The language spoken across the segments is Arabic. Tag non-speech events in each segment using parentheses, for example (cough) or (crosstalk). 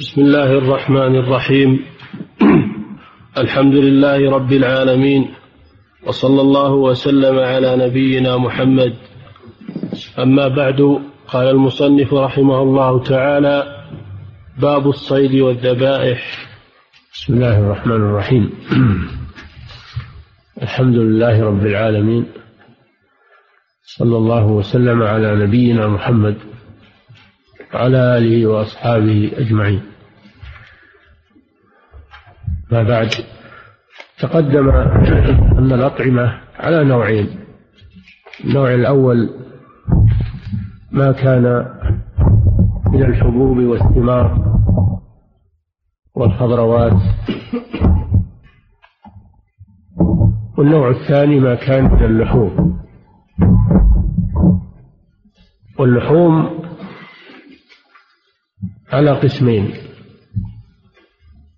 بسم الله الرحمن الرحيم. (clears throat) الحمد لله رب العالمين وصلى الله وسلم على نبينا محمد. أما بعد قال المصنف رحمه الله تعالى باب الصيد والذبائح. بسم الله الرحمن الرحيم. (clears throat) الحمد لله رب العالمين صلى الله وسلم على نبينا محمد. وعلى آله وأصحابه أجمعين. ما بعد تقدم أن الأطعمة على نوعين. النوع الأول ما كان من الحبوب والثمار والخضروات. والنوع الثاني ما كان من اللحوم. واللحوم على قسمين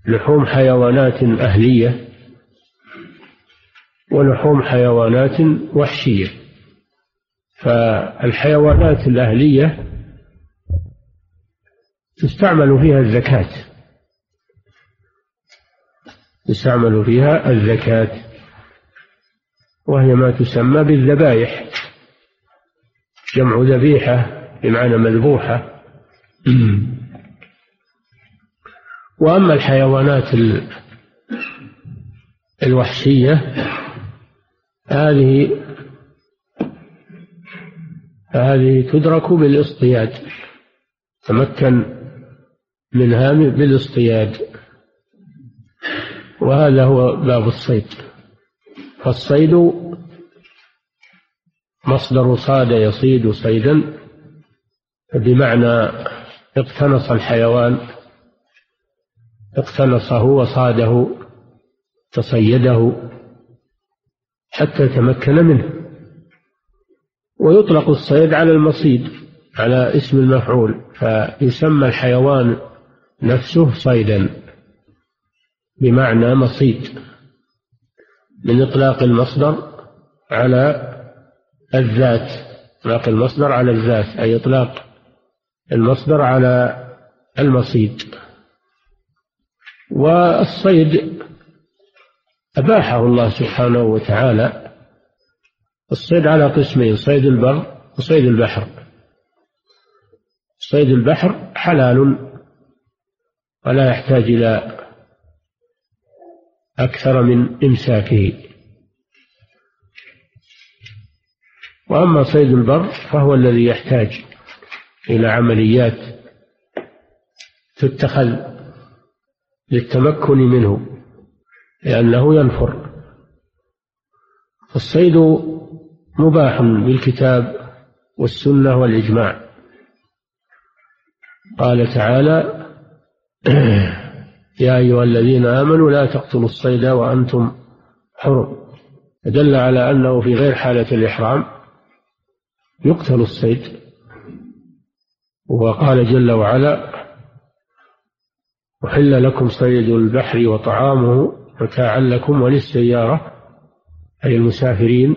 لحوم حيوانات أهلية ولحوم حيوانات وحشية. فالحيوانات الأهلية تستعمل فيها الزكاة. تستعمل فيها الزكاة وهي ما تسمى بالذبائح جمع ذبيحة بمعنى مذبوحة. (clears throat) وأما الحيوانات الوحشية هذه هذه تدرك بالاصطياد تمكن منها بالاصطياد وهذا هو باب الصيد. فالصيد مصدر صاد يصيد صيدا بمعنى اقتنص الحيوان اقتنصه وصاده تصيده حتى تمكن منه. ويطلق الصيد على المصيد على اسم المفعول فيسمى الحيوان نفسه صيدا بمعنى مصيد من إطلاق المصدر على الذات إطلاق المصدر على الذات أي إطلاق المصدر على المصيد. والصيد أباحه الله سبحانه وتعالى. الصيد على قسمين صيد البر وصيد البحر. صيد البحر حلال ولا يحتاج إلى أكثر من إمساكه. وأما صيد البر فهو الذي يحتاج إلى عمليات تتخذ للتمكن منه لأنه ينفر. الصيد مباح بالكتاب والسنة والإجماع. قال تعالى (clears throat) يا أيها الذين آمنوا لا تقتلوا الصيد وأنتم حرم دل على أنه في غير حالة الإحرام يقتل الصيد. وقال جل وعلا أحل لكم صيد البحر وطعامه متاعا لكم وللسيارة أي المسافرين.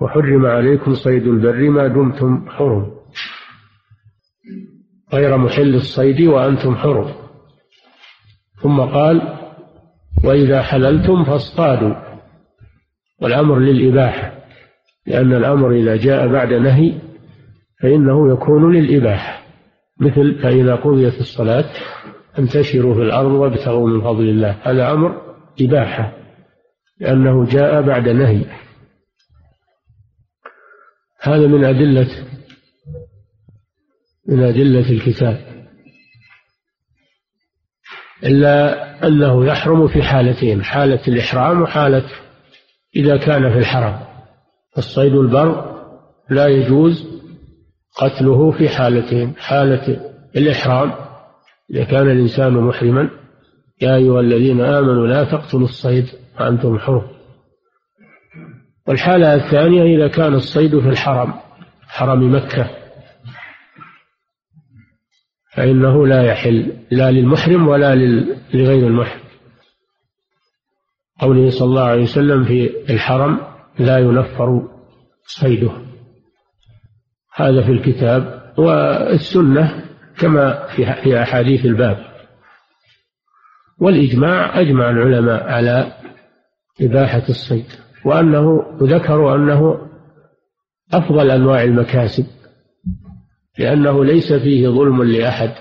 وحرم عليكم صيد البر ما دمتم حرم. غير محل الصيد وأنتم حرم. ثم قال وإذا حللتم فاصطادوا. والأمر للإباحة لأن الأمر إذا جاء بعد نهي فإنه يكون للإباحة مثل فإذا قضيت الصلاة. انتشروا في الأرض وابتغوا من فضل الله. هذا أمر إباحة لأنه جاء بعد نهي. هذا من أدلة من أدلة الكتاب. إلا أنه يحرم في حالتين حالة الإحرام وحالة إذا كان في الحرم. الصيد البر لا يجوز قتله في حالتين حالة الإحرام إذا كان الإنسان محرما يا أيها الذين آمنوا لا تقتلوا الصيد وأنتم حرم. والحالة الثانية إذا كان الصيد في الحرم حرم مكة فإنه لا يحل لا للمحرم ولا لغير المحرم. قوله صلى الله عليه وسلم في الحرم لا ينفر صيده. هذا في الكتاب والسنة كما في أحاديث الباب. والإجماع أجمع العلماء على إباحة الصيد وأنه ذكروا أنه أفضل أنواع المكاسب لأنه ليس فيه ظلم لأحد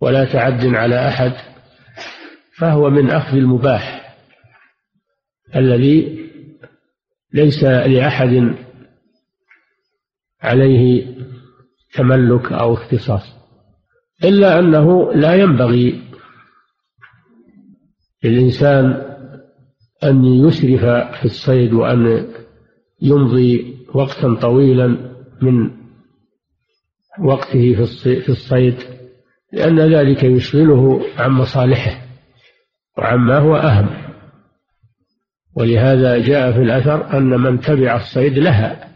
ولا تعد على أحد فهو من أخذ المباح الذي ليس لأحد عليه تملك أو اختصاص. إلا أنه لا ينبغي للإنسان أن يسرف في الصيد وأن يمضي وقتا طويلا من وقته في الصيد لأن ذلك يشغله عن مصالحه وعما هو أهم. ولهذا جاء في الأثر أن من تبع الصيد لها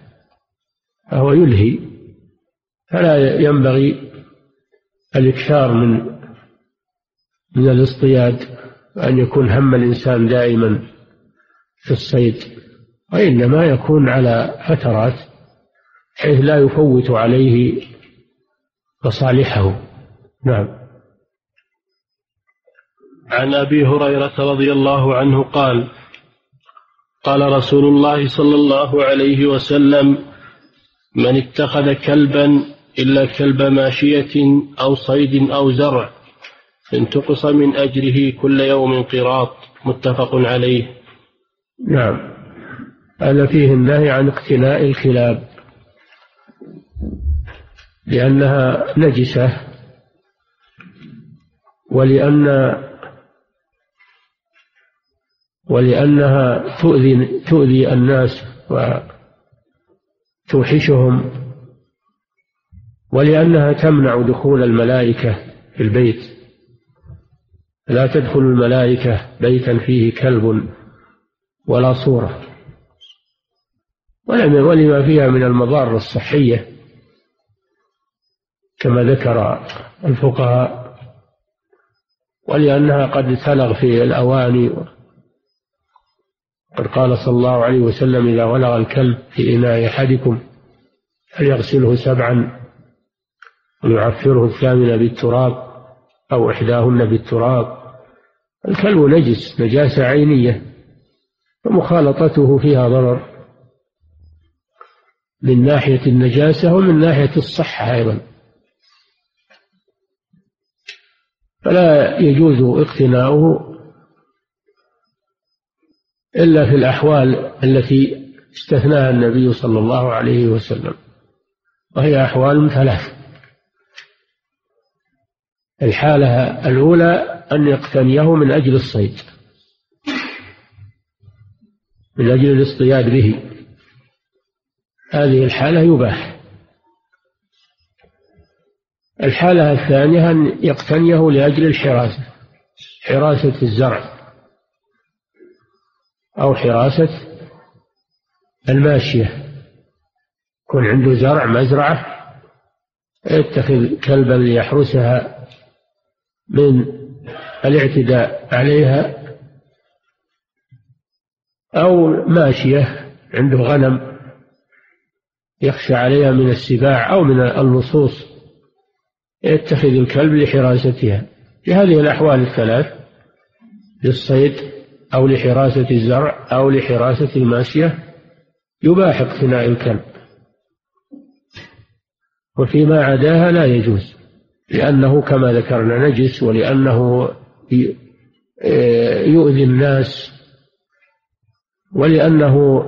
فهو يلهي فلا ينبغي الإكثار من من الاصطياد وأن يكون هم الإنسان دائما في الصيد وإنما يكون على فترات حيث لا يفوت عليه مصالحه. نعم. عن أبي هريرة رضي الله عنه قال قال رسول الله صلى الله عليه وسلم من اتخذ كلبا إلا كلب ماشية أو صيد أو زرع انتقص من أجره كل يوم قراط متفق عليه. نعم. هذا فيه النهي عن اقتناء الكلاب لأنها نجسة ولأن ولأنها تؤذي تؤذي الناس وتوحشهم. ولأنها تمنع دخول الملائكة في البيت. لا تدخل الملائكة بيتا فيه كلب ولا صورة. ولما فيها من المضار الصحية كما ذكر الفقهاء ولأنها قد تلغ في الأواني. قد قال صلى الله عليه وسلم إذا ولغ الكلب في إناء أحدكم فليغسله سبعا ويعفره الثامنة بالتراب أو إحداهن بالتراب. الكلب نجس نجاسة عينية ومخالطته فيها ضرر. من ناحية النجاسة ومن ناحية الصحة أيضا. فلا يجوز اقتناؤه إلا في الأحوال التي استثناها النبي صلى الله عليه وسلم وهي أحوال ثلاث. الحالة الأولى أن يقتنيه من أجل الصيد. من أجل الاصطياد به. هذه الحالة يباح. الحالة الثانية أن يقتنيه لأجل الحراسة. حراسة الزرع. أو حراسة الماشية. يكون عنده زرع مزرعة يتخذ كلبا ليحرسها من الاعتداء عليها أو ماشية عنده غنم يخشى عليها من السباع أو من اللصوص يتخذ الكلب لحراستها. في هذه الأحوال الثلاث للصيد أو لحراسة الزرع أو لحراسة الماشية يباح اقتناء الكلب. وفيما عداها لا يجوز. لأنه كما ذكرنا نجس ولأنه يؤذي الناس ولأنه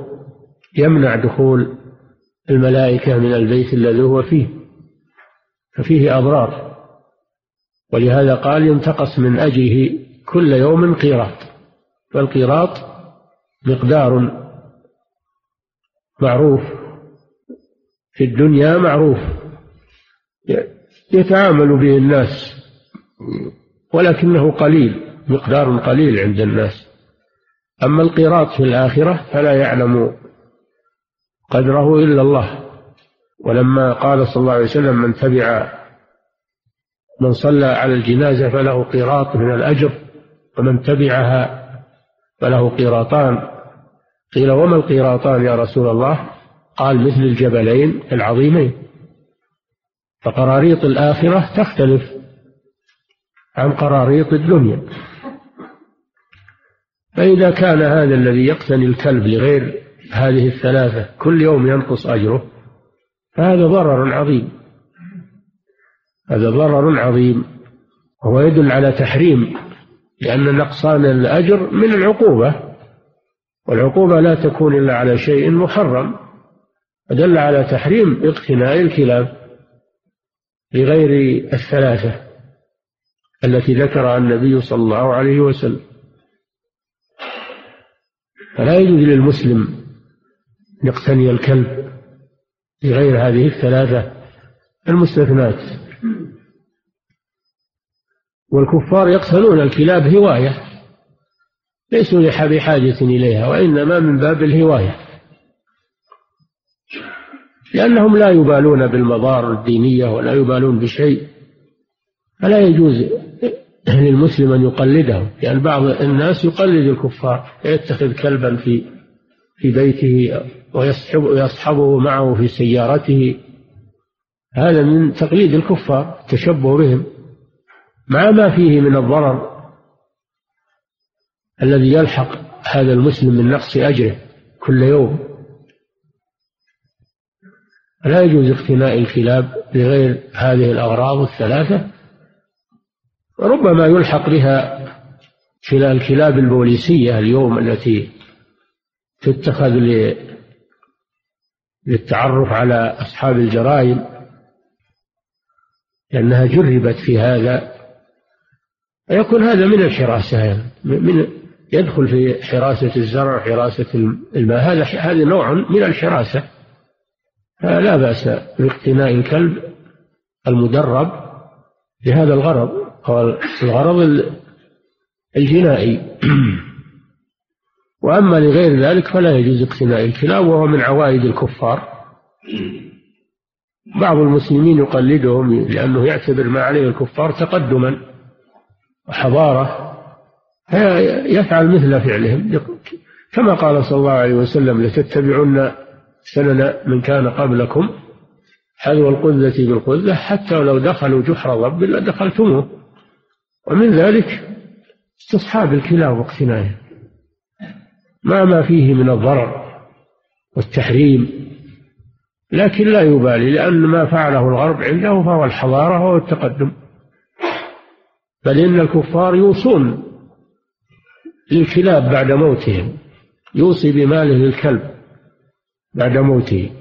يمنع دخول الملائكة من البيت الذي هو فيه ففيه أضرار. ولهذا قال ينتقص من أجره كل يوم قيراط والقيراط مقدار معروف في الدنيا معروف. يتعامل به الناس ولكنه قليل مقدار قليل عند الناس. أما القيراط في الآخرة فلا يعلم قدره إلا الله. ولما قال صلى الله عليه وسلم من تبع من صلى على الجنازة فله قيراط من الأجر ومن تبعها فله قيراطان قيل وما القيراطان يا رسول الله؟ قال مثل الجبلين العظيمين. فقراريط الآخرة تختلف عن قراريط الدنيا. فإذا كان هذا الذي يقتني الكلب لغير هذه الثلاثة كل يوم ينقص أجره فهذا ضرر عظيم. هذا ضرر عظيم. وهو يدل على تحريم لأن نقصان الأجر من العقوبة. والعقوبة لا تكون إلا على شيء محرم. فدل على تحريم اقتناء الكلاب. لغير الثلاثة التي ذكرها النبي صلى الله عليه وسلم. فلا يجوز للمسلم أن يقتني الكلب لغير هذه الثلاثة المستثنات. والكفار يقتلون الكلاب هواية ليسوا بحاجة إليها وإنما من باب الهواية. لأنهم لا يبالون بالمضار الدينية ولا يبالون بشيء. فلا يجوز للمسلم أن يقلدهم لأن يعني بعض الناس يقلد الكفار يتخذ كلبا في في بيته ويصحبه معه في سيارته. هذا من تقليد الكفار التشبه بهم. مع ما فيه من الضرر الذي يلحق هذا المسلم من نقص أجره كل يوم. لا يجوز اقتناء الكلاب لغير هذه الأغراض الثلاثة ربما يلحق بها الكلاب البوليسية اليوم التي تتخذ للتعرف على أصحاب الجرائم لأنها جربت في هذا ويكون هذا من الحراسة يعني من يدخل في حراسة الزرع وحراسة الماء هذا هذا نوع من الحراسة. فلا بأس باقتناء الكلب المدرب لهذا الغرض. هو الغرض الجنائي. (clears throat) وأما لغير ذلك فلا يجوز اقتناء الكلاب وهو من عوائد الكفار. بعض المسلمين يقلدهم لأنه يعتبر ما عليه الكفار تقدما وحضارة يفعل مثل فعلهم. كما قال صلى الله عليه وسلم لتتبعن سنن من كان قبلكم حذو القذة بالقذة حتى لو دخلوا جحر ضب لدخلتموه. ومن ذلك استصحاب الكلاب واقتنائها مع ما فيه من الضرر والتحريم لكن لا يبالي لأن ما فعله الغرب عنده فهو الحضارة وهو التقدم. بل إن الكفار يوصون للكلاب بعد موتهم يوصي بماله للكلب. بعد موته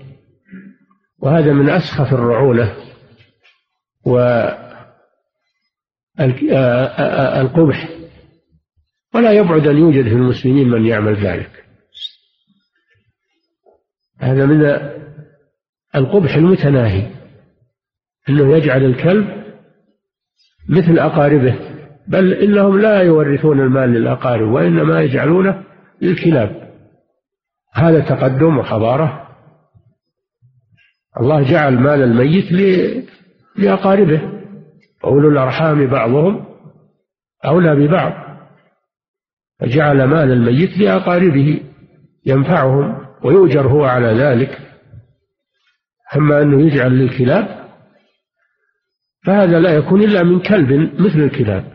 وهذا من أسخف الرعونة والقبح ولا يبعد أن يوجد في المسلمين من يعمل ذلك. هذا من القبح المتناهي. أنه يجعل الكلب مثل أقاربه بل إنهم لا يورثون المال للأقارب وإنما يجعلونه للكلاب. هذا تقدم وحضارة. الله جعل مال الميت لأقاربه. أولو الأرحام بعضهم أولى ببعض. فجعل مال الميت لأقاربه ينفعهم ويؤجر هو على ذلك. أما أنه يجعل للكلاب فهذا لا يكون إلا من كلب مثل الكلاب.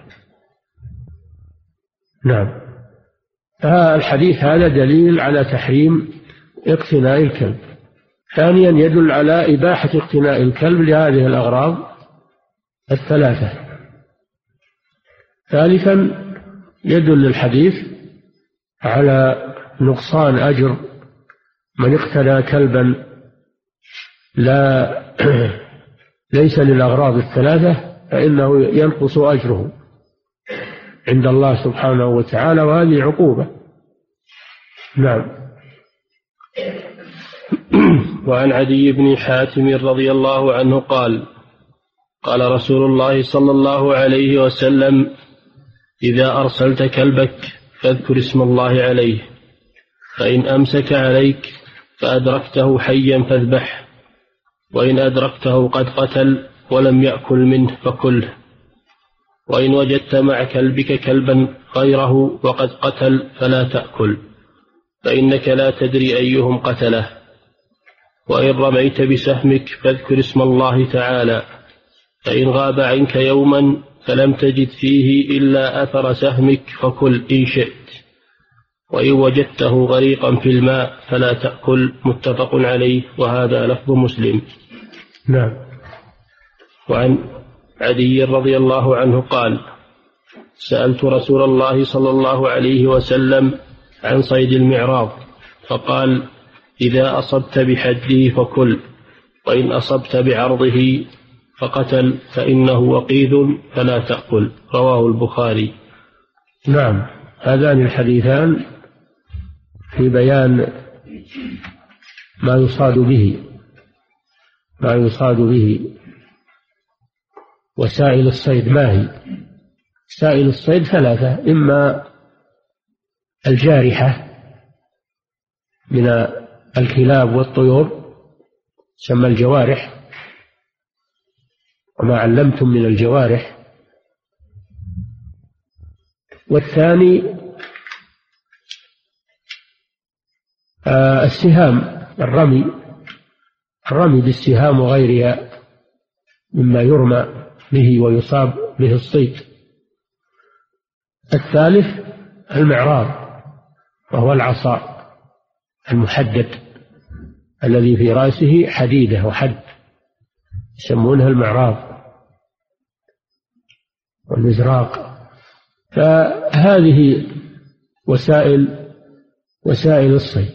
نعم. فالحديث هذا دليل على تحريم اقتناء الكلب. ثانيا يدل على إباحة اقتناء الكلب لهذه الأغراض الثلاثة. ثالثا يدل الحديث على نقصان أجر من اقتنى كلبا لا (clears throat) ليس للأغراض الثلاثة فإنه ينقص أجره. عند الله سبحانه وتعالى وهذه عقوبة. نعم. (clears throat) وعن عدي بن حاتم رضي الله عنه قال قال رسول الله صلى الله عليه وسلم إذا أرسلت كلبك فاذكر اسم الله عليه فإن أمسك عليك فأدركته حيا فاذبح وإن أدركته قد قتل ولم يأكل منه فكله. وإن وجدت مع كلبك كلبا غيره وقد قتل فلا تأكل فإنك لا تدري أيهم قتله. وإن رميت بسهمك فاذكر اسم الله تعالى فإن غاب عنك يوما فلم تجد فيه إلا أثر سهمك فكل إن شئت. وإن وجدته غريقا في الماء فلا تأكل متفق عليه. وهذا لفظ مسلم. نعم. وعن عدي رضي الله عنه قال سألت رسول الله صلى الله عليه وسلم عن صيد المعراض فقال إذا أصبت بحده فكل وإن أصبت بعرضه فقتل فإنه وقيد فلا تأكل رواه البخاري. نعم هذان الحديثان في بيان ما يصاد به ما يصاد به. وسائل الصيد ما هي؟ سائل الصيد ثلاثة إما الجارحة من الكلاب والطيور تسمى الجوارح. وما علمتم من الجوارح. والثاني آه، السهام الرمي. الرمي بالسهام وغيرها مما يرمى. به ويصاب به الصيد. الثالث المعراض وهو العصا المحدد الذي في رأسه حديدة وحد يسمونها المعراض والمزراق فهذه وسائل وسائل الصيد.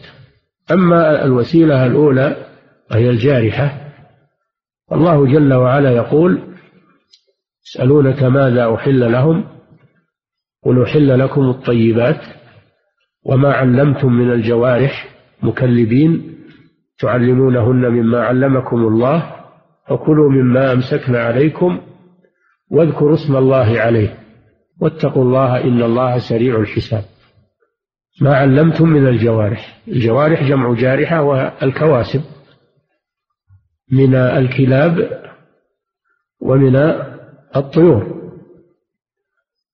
أما الوسيلة الأولى وهي الجارحة الله جل وعلا يقول يسألونك ماذا أحل لهم؟ قل أحل لكم الطيبات وما علمتم من الجوارح مكلبين تعلمونهن مما علمكم الله فكلوا مما أمسكن عليكم واذكروا اسم الله عليه. واتقوا الله إن الله سريع الحساب. ما علمتم من الجوارح. الجوارح جمع جارحة والكواسب. من الكلاب ومن الطيور.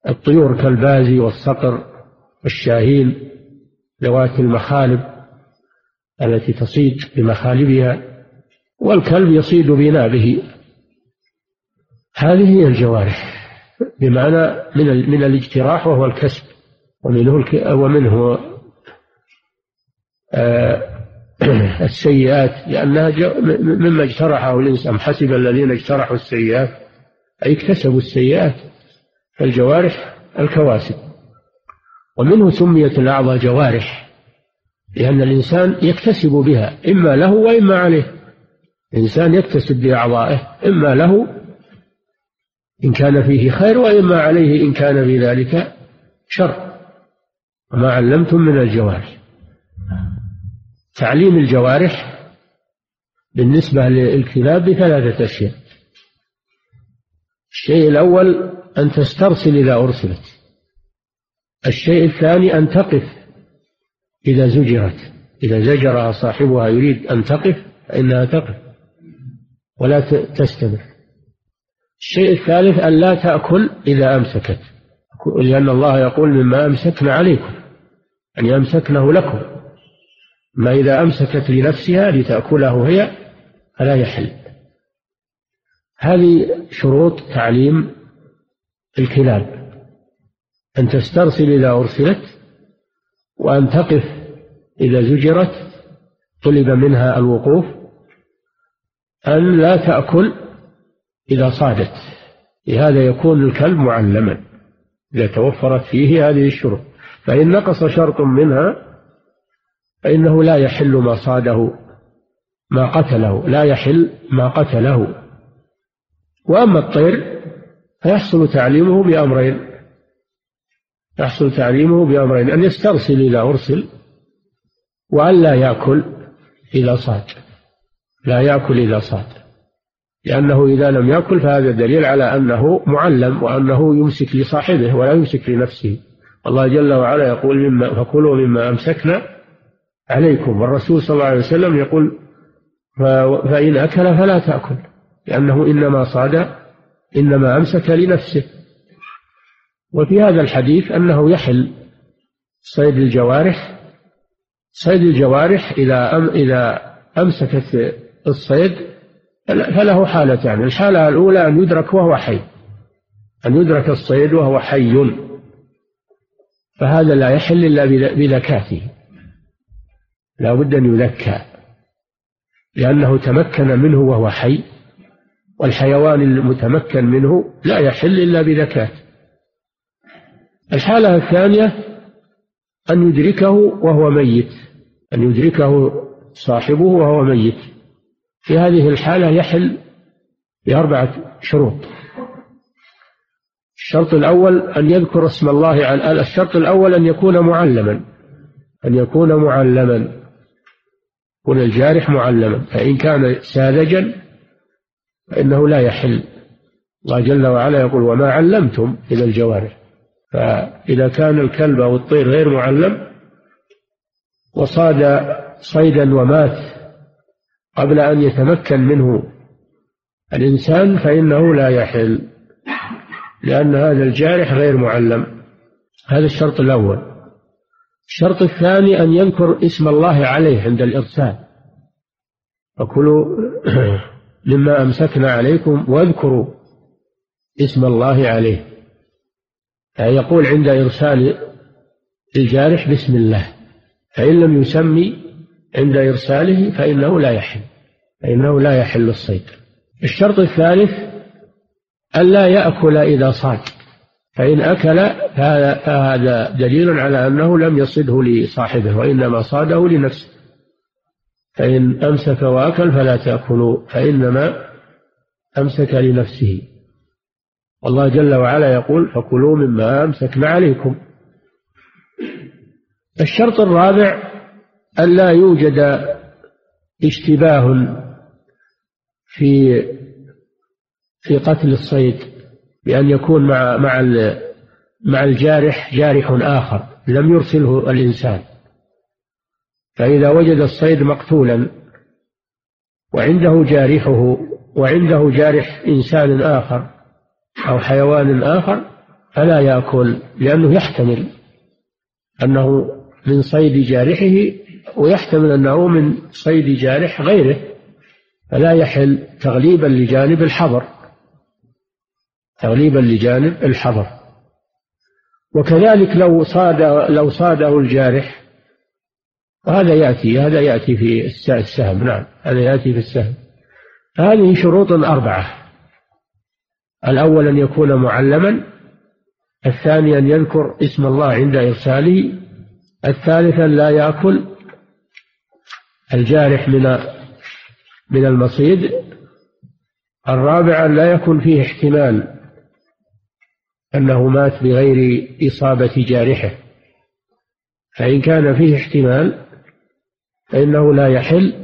الطيور كالبازي والصقر والشاهين ذوات المخالب التي تصيد بمخالبها والكلب يصيد بنابه. هذه هي الجوارح بمعنى من من الاجتراح وهو الكسب ومنه ومنه آه، (clears throat) السيئات لأنها مما اجترحه الإنسان حسب الذين اجترحوا السيئات. أي اكتسبوا السيئات فالجوارح الكواسب. ومنه سميت الأعضاء جوارح لأن الإنسان يكتسب بها إما له وإما عليه. الإنسان يكتسب بأعضائه إما له إن كان فيه خير وإما عليه إن كان في ذلك شر. وما علمتم من الجوارح. تعليم الجوارح بالنسبة للكلاب بثلاثة أشياء. الشيء الأول أن تسترسل إذا أرسلت. الشيء الثاني أن تقف إذا زجرت. إذا زجرها صاحبها يريد أن تقف فإنها تقف ولا تستمر. الشيء الثالث أن لا تأكل إذا أمسكت. لأن الله يقول مما أمسكن عليكم أن يعني يمسكنه لكم. ما إذا أمسكت لنفسها لتأكله هي فلا يحل. هذه شروط تعليم الكلاب أن تسترسل إذا أرسلت وأن تقف إذا زجرت طلب منها الوقوف أن لا تأكل إذا صادت لهذا يكون الكلب معلما إذا توفرت فيه هذه الشروط. فإن نقص شرط منها فإنه لا يحل ما صاده ما قتله لا يحل ما قتله. وأما الطير فيحصل تعليمه بأمرين. يحصل تعليمه بأمرين أن يسترسل إذا أرسل وأن لا يأكل إذا صاد. لا يأكل إذا صاد. لأنه إذا لم يأكل فهذا دليل على أنه معلم وأنه يمسك لصاحبه ولا يمسك لنفسه. الله جل وعلا يقول مما فكلوا مما أمسكنا عليكم. والرسول صلى الله عليه وسلم يقول فإن أكل فلا تأكل. لأنه إنما صاد إنما أمسك لنفسه. وفي هذا الحديث أنه يحل صيد الجوارح صيد الجوارح إذا أم إذا أمسكت الصيد فله حالتان. الحالة الأولى أن يدرك وهو حي أن يدرك الصيد وهو حي. فهذا لا يحل إلا بذكاته. لا بد أن يذكى لأنه تمكن منه وهو حي. والحيوان المتمكن منه لا يحل إلا بذكاة الحالة الثانية أن يدركه وهو ميت أن يدركه صاحبه وهو ميت. في هذه الحالة يحل بأربعة شروط. الشرط الأول أن يذكر اسم الله على الشرط الأول أن يكون معلما أن يكون معلما. يكون الجارح معلما فإن كان ساذجا فإنه لا يحل. الله جل وعلا يقول وما علمتم إلى الجوارح. فإذا كان الكلب أو الطير غير معلم وصاد صيدا ومات قبل أن يتمكن منه الإنسان فإنه لا يحل لأن هذا الجارح غير معلم. هذا الشرط الأول. الشرط الثاني أن يذكر اسم الله عليه عند الإرسال. فكلوا (clears throat) مما أمسكنا عليكم واذكروا اسم الله عليه. يعني يقول عند إرسال الجارح بسم الله فإن لم يسمي عند إرساله فإنه لا يحل فإنه لا يحل الصيد. الشرط الثالث ألا يأكل إذا صاد فإن أكل فهذا دليل على أنه لم يصده لصاحبه وإنما صاده لنفسه. فإن أمسك وأكل فلا تأكلوا فإنما أمسك لنفسه. والله جل وعلا يقول فكلوا مما أمسكنا عليكم. الشرط الرابع ألا يوجد اشتباه في في قتل الصيد بأن يكون مع مع مع الجارح جارح آخر لم يرسله الإنسان. فإذا وجد الصيد مقتولا وعنده جارحه وعنده جارح إنسان آخر أو حيوان آخر فلا يأكل لأنه يحتمل أنه من صيد جارحه ويحتمل أنه من صيد جارح غيره فلا يحل تغليبا لجانب الحظر تغليبا لجانب الحظر. وكذلك لو صاد لو صاده الجارح وهذا يأتي هذا يأتي في السهم نعم هذا يأتي في السهم. هذه شروط أربعة. الأول أن يكون معلما الثاني أن يذكر اسم الله عند إرساله الثالث أن لا يأكل الجارح من من المصيد الرابع أن لا يكون فيه احتمال أنه مات بغير إصابة جارحه. فإن كان فيه احتمال فإنه لا يحل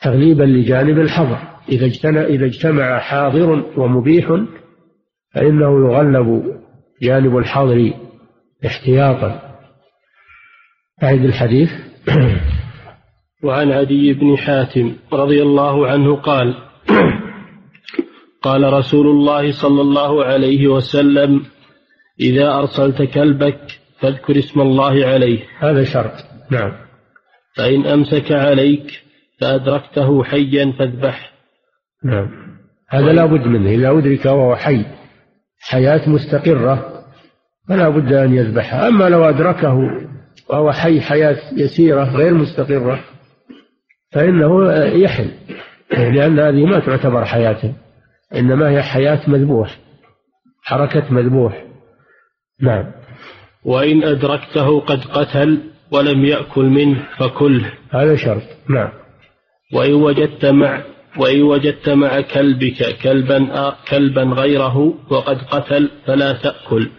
تغليبا لجانب الحظر. إذا اجتمع, إذا اجتمع حاضر ومبيح فإنه يغلب جانب الحظر احتياطا. أعد الحديث. (clears throat) وعن عدي بن حاتم رضي الله عنه قال قال رسول الله صلى الله عليه وسلم إذا أرسلت كلبك فاذكر اسم الله عليه. هذا شرط. نعم. فإن أمسك عليك فأدركته حيا فاذبح. نعم. هذا لا بد منه. إذا أدرك وهو حي. حياة مستقرة فلا بد أن يذبحها. أما لو أدركه وهو حي حياة يسيرة غير مستقرة فإنه يحل. لأن هذه ما تعتبر حياة إنما هي حياة مذبوح حركة مذبوح. نعم. وإن أدركته قد قتل ولم يأكل منه فكله هذا شرط. نعم. وإن وجدت مع وإن وجدت مع كلبك كلبا كلبا غيره وقد قتل فلا تأكل.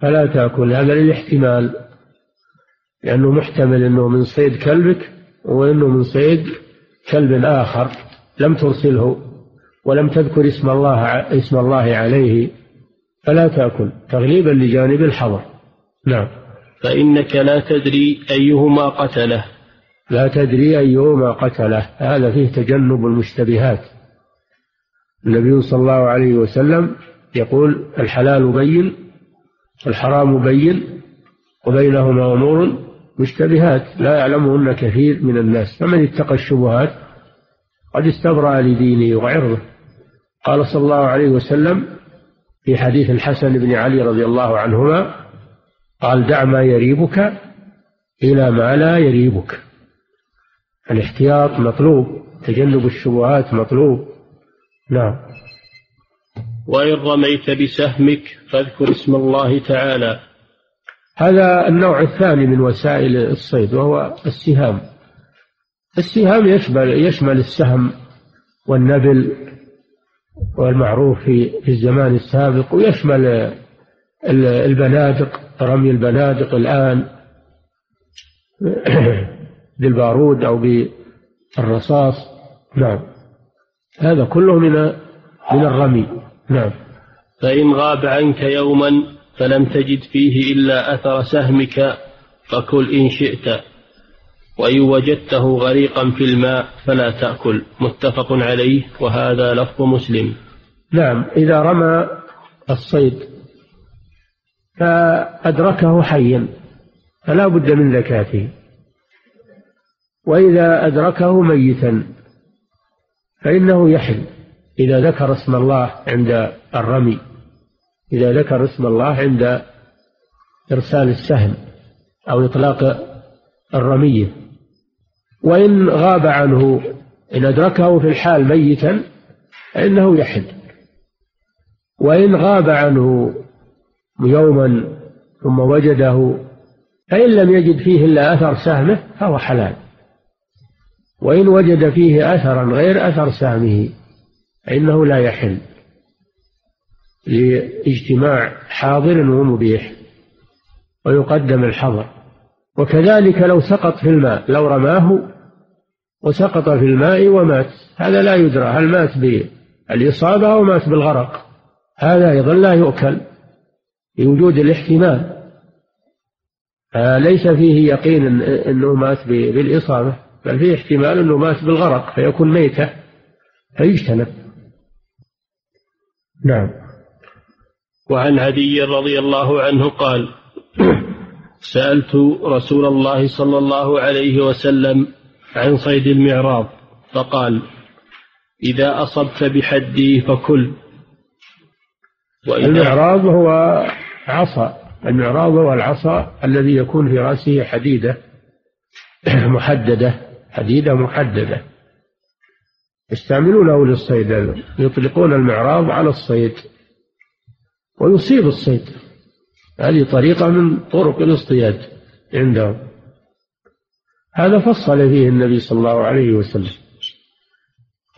فلا تأكل. هذا للاحتمال. لأنه محتمل أنه من صيد كلبك وأنه من صيد كلب آخر لم ترسله ولم تذكر اسم الله اسم الله عليه. فلا تأكل. تغليبا لجانب الحظر. نعم. فإنك لا تدري أيهما قتله. لا تدري أيهما قتله. هذا فيه تجنب المشتبهات. النبي صلى الله عليه وسلم يقول الحلال بين الحرام بين وبينهما أمور مشتبهات. لا يعلمهن كثير من الناس. فمن اتقى الشبهات قد استبرأ لدينه وعرضه. قال صلى الله عليه وسلم في حديث الحسن بن علي رضي الله عنهما قال دع ما يريبك إلى ما لا يريبك. الاحتياط مطلوب تجنب الشبهات مطلوب. نعم. وإن رميت بسهمك فاذكر اسم الله تعالى. هذا النوع الثاني من وسائل الصيد وهو السهام. السهام يشمل يشمل السهم والنبل والمعروف في في الزمان السابق ويشمل البنادق. رمي البنادق الآن (clears throat) بالبارود أو بالرصاص. نعم. هذا كله من من الرمي. نعم. فإن غاب عنك يوما فلم تجد فيه إلا أثر سهمك فكل إن شئت. وإن وجدته غريقا في الماء فلا تأكل. متفق عليه وهذا لفظ مسلم. نعم. إذا رمى الصيد فأدركه حيا فلا بد من زكاته. وإذا أدركه ميتا فإنه يحل. إذا ذكر اسم الله عند الرمي إذا ذكر اسم الله عند إرسال السهم أو إطلاق الرمية وإن غاب عنه إن أدركه في الحال ميتا فإنه يحل. وإن غاب عنه يوما ثم وجده فإن لم يجد فيه إلا أثر سهمه فهو حلال. وإن وجد فيه أثرا غير أثر سهمه فإنه لا يحل لاجتماع حاضر ومبيح ويقدم الحظر. وكذلك لو سقط في الماء لو رماه وسقط في الماء ومات. هذا لا يدرى هل مات بالإصابة أو مات بالغرق. هذا أيضا لا يؤكل. لوجود الاحتمال. ليس فيه يقين أنه مات بالإصابة بل فيه احتمال أنه مات بالغرق فيكون ميتة فيجتنب. نعم. وعن عدي رضي الله عنه قال سألت رسول الله صلى الله عليه وسلم عن صيد المعراض فقال إذا أصبت بحدي فكل. المعراض هو عصا المعراض هو العصا الذي يكون في رأسه حديدة (clears throat) محددة حديدة محددة. يستعملونه للصيد يطلقون المعراض على الصيد ويصيب الصيد. هذه طريقة من طرق الاصطياد عندهم. هذا فصل فيه النبي صلى الله عليه وسلم.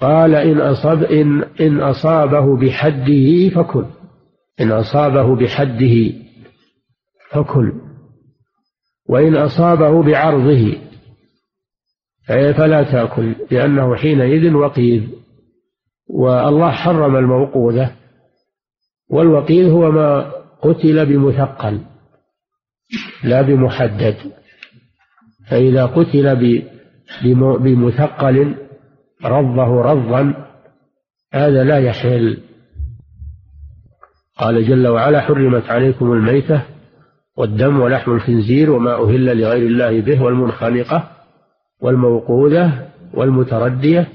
قال إن أصاب إن إن أصابه بحده فكل إن أصابه بحده فكل وإن أصابه بعرضه فلا تأكل لأنه حينئذ وقيذ والله حرم الموقوذة والوقيذ هو ما قتل بمثقل لا بمحدد. فإذا قتل بمثقل رضه رضا هذا لا يحل. قال جل وعلا حرمت عليكم الميتة والدم ولحم الخنزير وما أهل لغير الله به والمنخنقة والموقوذة والمتردية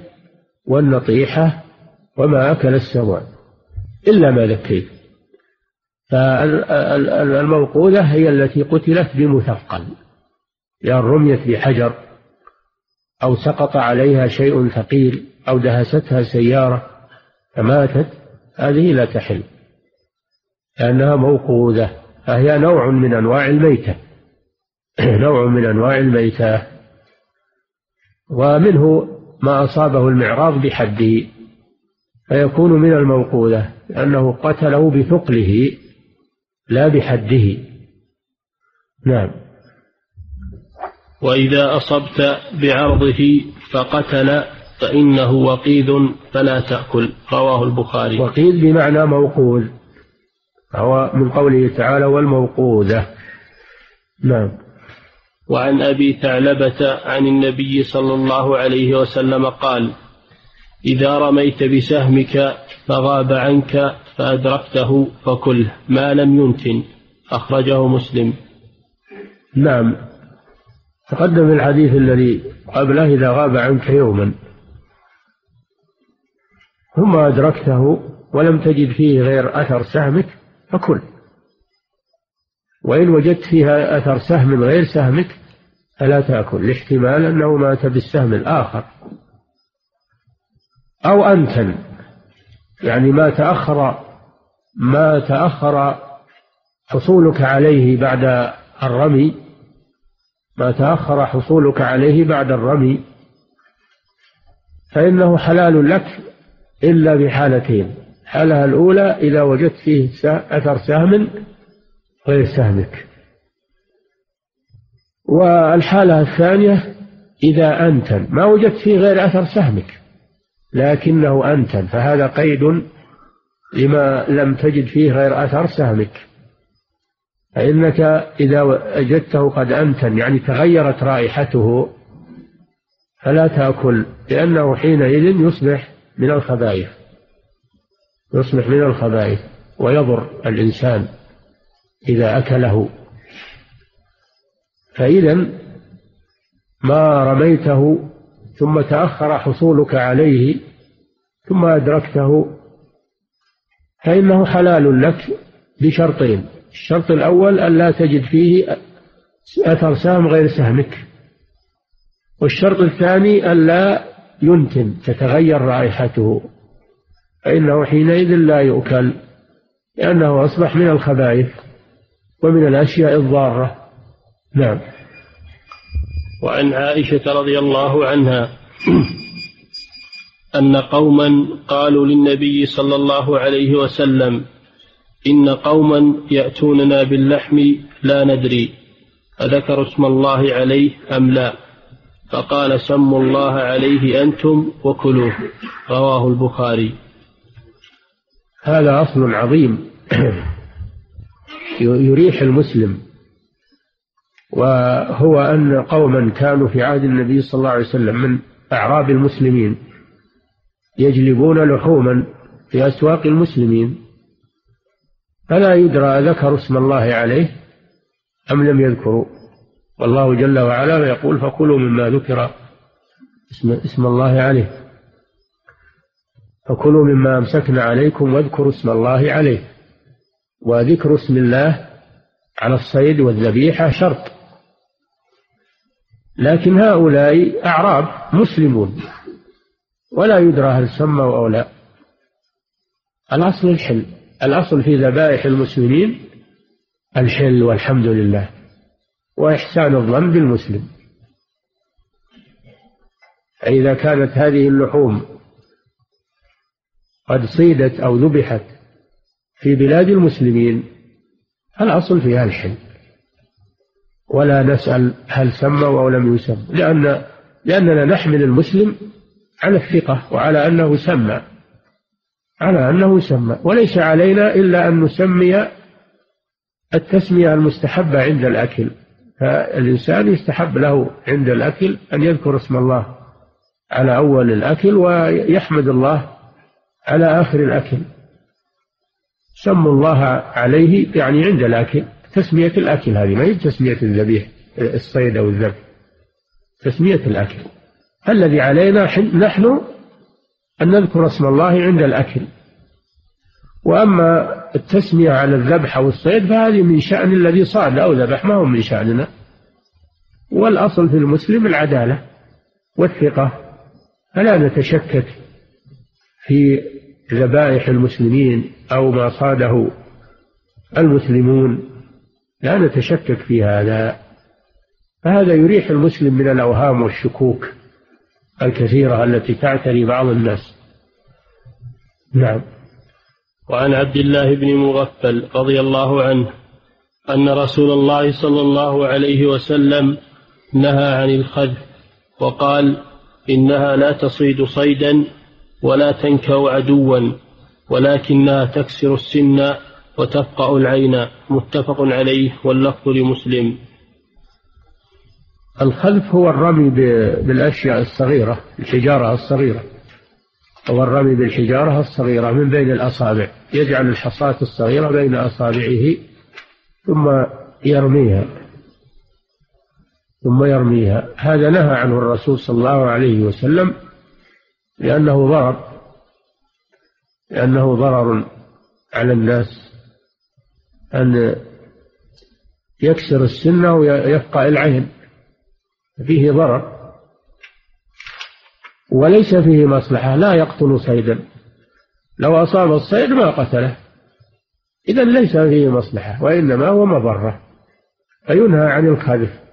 والنطيحة وما أكل السبع إلا ما ذكيت. فالموقوذة هي التي قتلت بمثقل. لأن رميت بحجر أو سقط عليها شيء ثقيل أو دهستها سيارة فماتت هذه لا تحل. لأنها موقوذة فهي نوع من أنواع الميتة. (clears throat) نوع من أنواع الميتة. ومنه ما أصابه المعراض بحده فيكون من الموقوذة لأنه قتله بثقله لا بحده. نعم. وإذا أصبت بعرضه فقتل فإنه وقيد فلا تأكل. رواه البخاري. وقيد بمعنى موقوذ. هو من قوله تعالى والموقوذة. نعم. وعن أبي ثعلبة عن النبي صلى الله عليه وسلم قال إذا رميت بسهمك فغاب عنك فأدركته فكله ما لم ينتن. أخرجه مسلم. نعم. تقدم الحديث الذي قبله إذا غاب عنك يوما ثم أدركته ولم تجد فيه غير أثر سهمك فكل. وإن وجدت فيها أثر سهم غير سهمك فلا تأكل لاحتمال أنه مات بالسهم الآخر. أو أنتن يعني ما تأخر ما تأخر حصولك عليه بعد الرمي ما تأخر حصولك عليه بعد الرمي فإنه حلال لك إلا بحالتين. الحالة الأولى إذا وجدت فيه أثر سهم غير سهمك والحالة الثانية إذا أنتن ما وجدت فيه غير أثر سهمك لكنه أنتن فهذا قيد لما لم تجد فيه غير أثر سهمك فإنك إذا وجدته قد أنتن يعني تغيرت رائحته فلا تأكل لأنه حينئذ يصبح من الخبائث. يصبح من الخبائث ويضر الإنسان إذا أكله. فإذا ما رميته ثم تأخر حصولك عليه ثم أدركته فإنه حلال لك بشرطين. الشرط الأول أن لا تجد فيه أثر سهم غير سهمك. والشرط الثاني أن لا ينتن تتغير رائحته. فإنه حينئذ لا يؤكل لأنه أصبح من الخبائث ومن الأشياء الضارة. نعم. وعن عائشة رضي الله عنها (clears throat) أن قوما قالوا للنبي صلى الله عليه وسلم إن قوما يأتوننا باللحم لا ندري أذكر اسم الله عليه أم لا فقال سموا الله عليه أنتم وكلوه. رواه البخاري. هذا أصل عظيم. (clears throat) يريح المسلم. وهو أن قوما كانوا في عهد النبي صلى الله عليه وسلم من أعراب المسلمين يجلبون لحوما في أسواق المسلمين. فلا يدرى ذكروا اسم الله عليه أم لم يذكروا؟ والله جل وعلا يقول فكلوا مما ذكر اسم, اسم الله عليه. فكلوا مما أمسكنا عليكم واذكروا اسم الله عليه. وذكر اسم الله على الصيد والذبيحة شرط. لكن هؤلاء أعراب مسلمون. ولا يدرى هل سموا أو لا. الأصل الحل. الأصل في ذبائح المسلمين الحل والحمد لله. وإحسان الظن بالمسلم. فإذا كانت هذه اللحوم قد صيدت أو ذبحت في بلاد المسلمين الأصل فيها الحل ولا نسأل هل سموا أو لم يسم لأن لأننا نحمل المسلم على الثقة وعلى أنه سمى على أنه سمى. وليس علينا إلا أن نسمي التسمية المستحبة عند الأكل. فالإنسان يستحب له عند الأكل أن يذكر اسم الله على أول الأكل ويحمد الله على آخر الأكل. سموا الله عليه يعني عند الأكل تسمية الأكل هذه ما هي تسمية الذبيح الصيد أو الذبح تسمية الأكل. الذي علينا نحن أن نذكر اسم الله عند الأكل. وأما التسمية على الذبح أو الصيد فهذه من شأن الذي صاد أو ذبح ما هو من شأننا. والأصل في المسلم العدالة والثقة فلا نتشكك في ذبائح المسلمين أو ما صاده المسلمون لا نتشكك في هذا. فهذا يريح المسلم من الأوهام والشكوك الكثيرة التي تعتري بعض الناس. نعم. وعن عبد الله بن مغفل رضي الله عنه أن رسول الله صلى الله عليه وسلم نهى عن الخذف وقال إنها لا تصيد صيدا ولا تنكأ عدوا ولكنها تكسر السن وتفقع العين. متفق عليه واللفظ لمسلم. الخلف هو الرمي بالأشياء الصغيرة الحجارة الصغيرة. هو الرمي بالحجارة الصغيرة من بين الأصابع. يجعل الحصاة الصغيرة بين أصابعه ثم يرميها. ثم يرميها. هذا نهى عنه الرسول صلى الله عليه وسلم لأنه ضرر لأنه ضرر على الناس أن يكسر السنة ويفقع العين فيه ضرر. وليس فيه مصلحة لا يقتل صيدا. لو أصاب الصيد ما قتله. إذا ليس فيه مصلحة وإنما هو مضرة. فينهى عن الخذف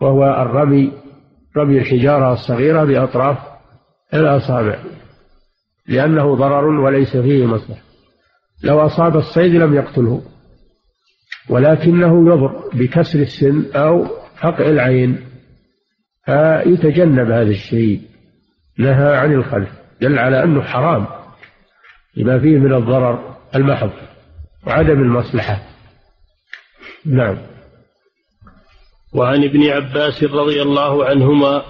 وهو الرمي رمي الحجارة الصغيرة بأطراف الأصابع لأنه ضرر وليس فيه مصلحة. لو أصاب الصيد لم يقتله ولكنه يضر بكسر السن أو حقع العين فيتجنب هذا الشيء نهى عن الخلف دل على أنه حرام لما فيه من الضرر المحض وعدم المصلحة. نعم. وعن ابن عباس رضي الله عنهما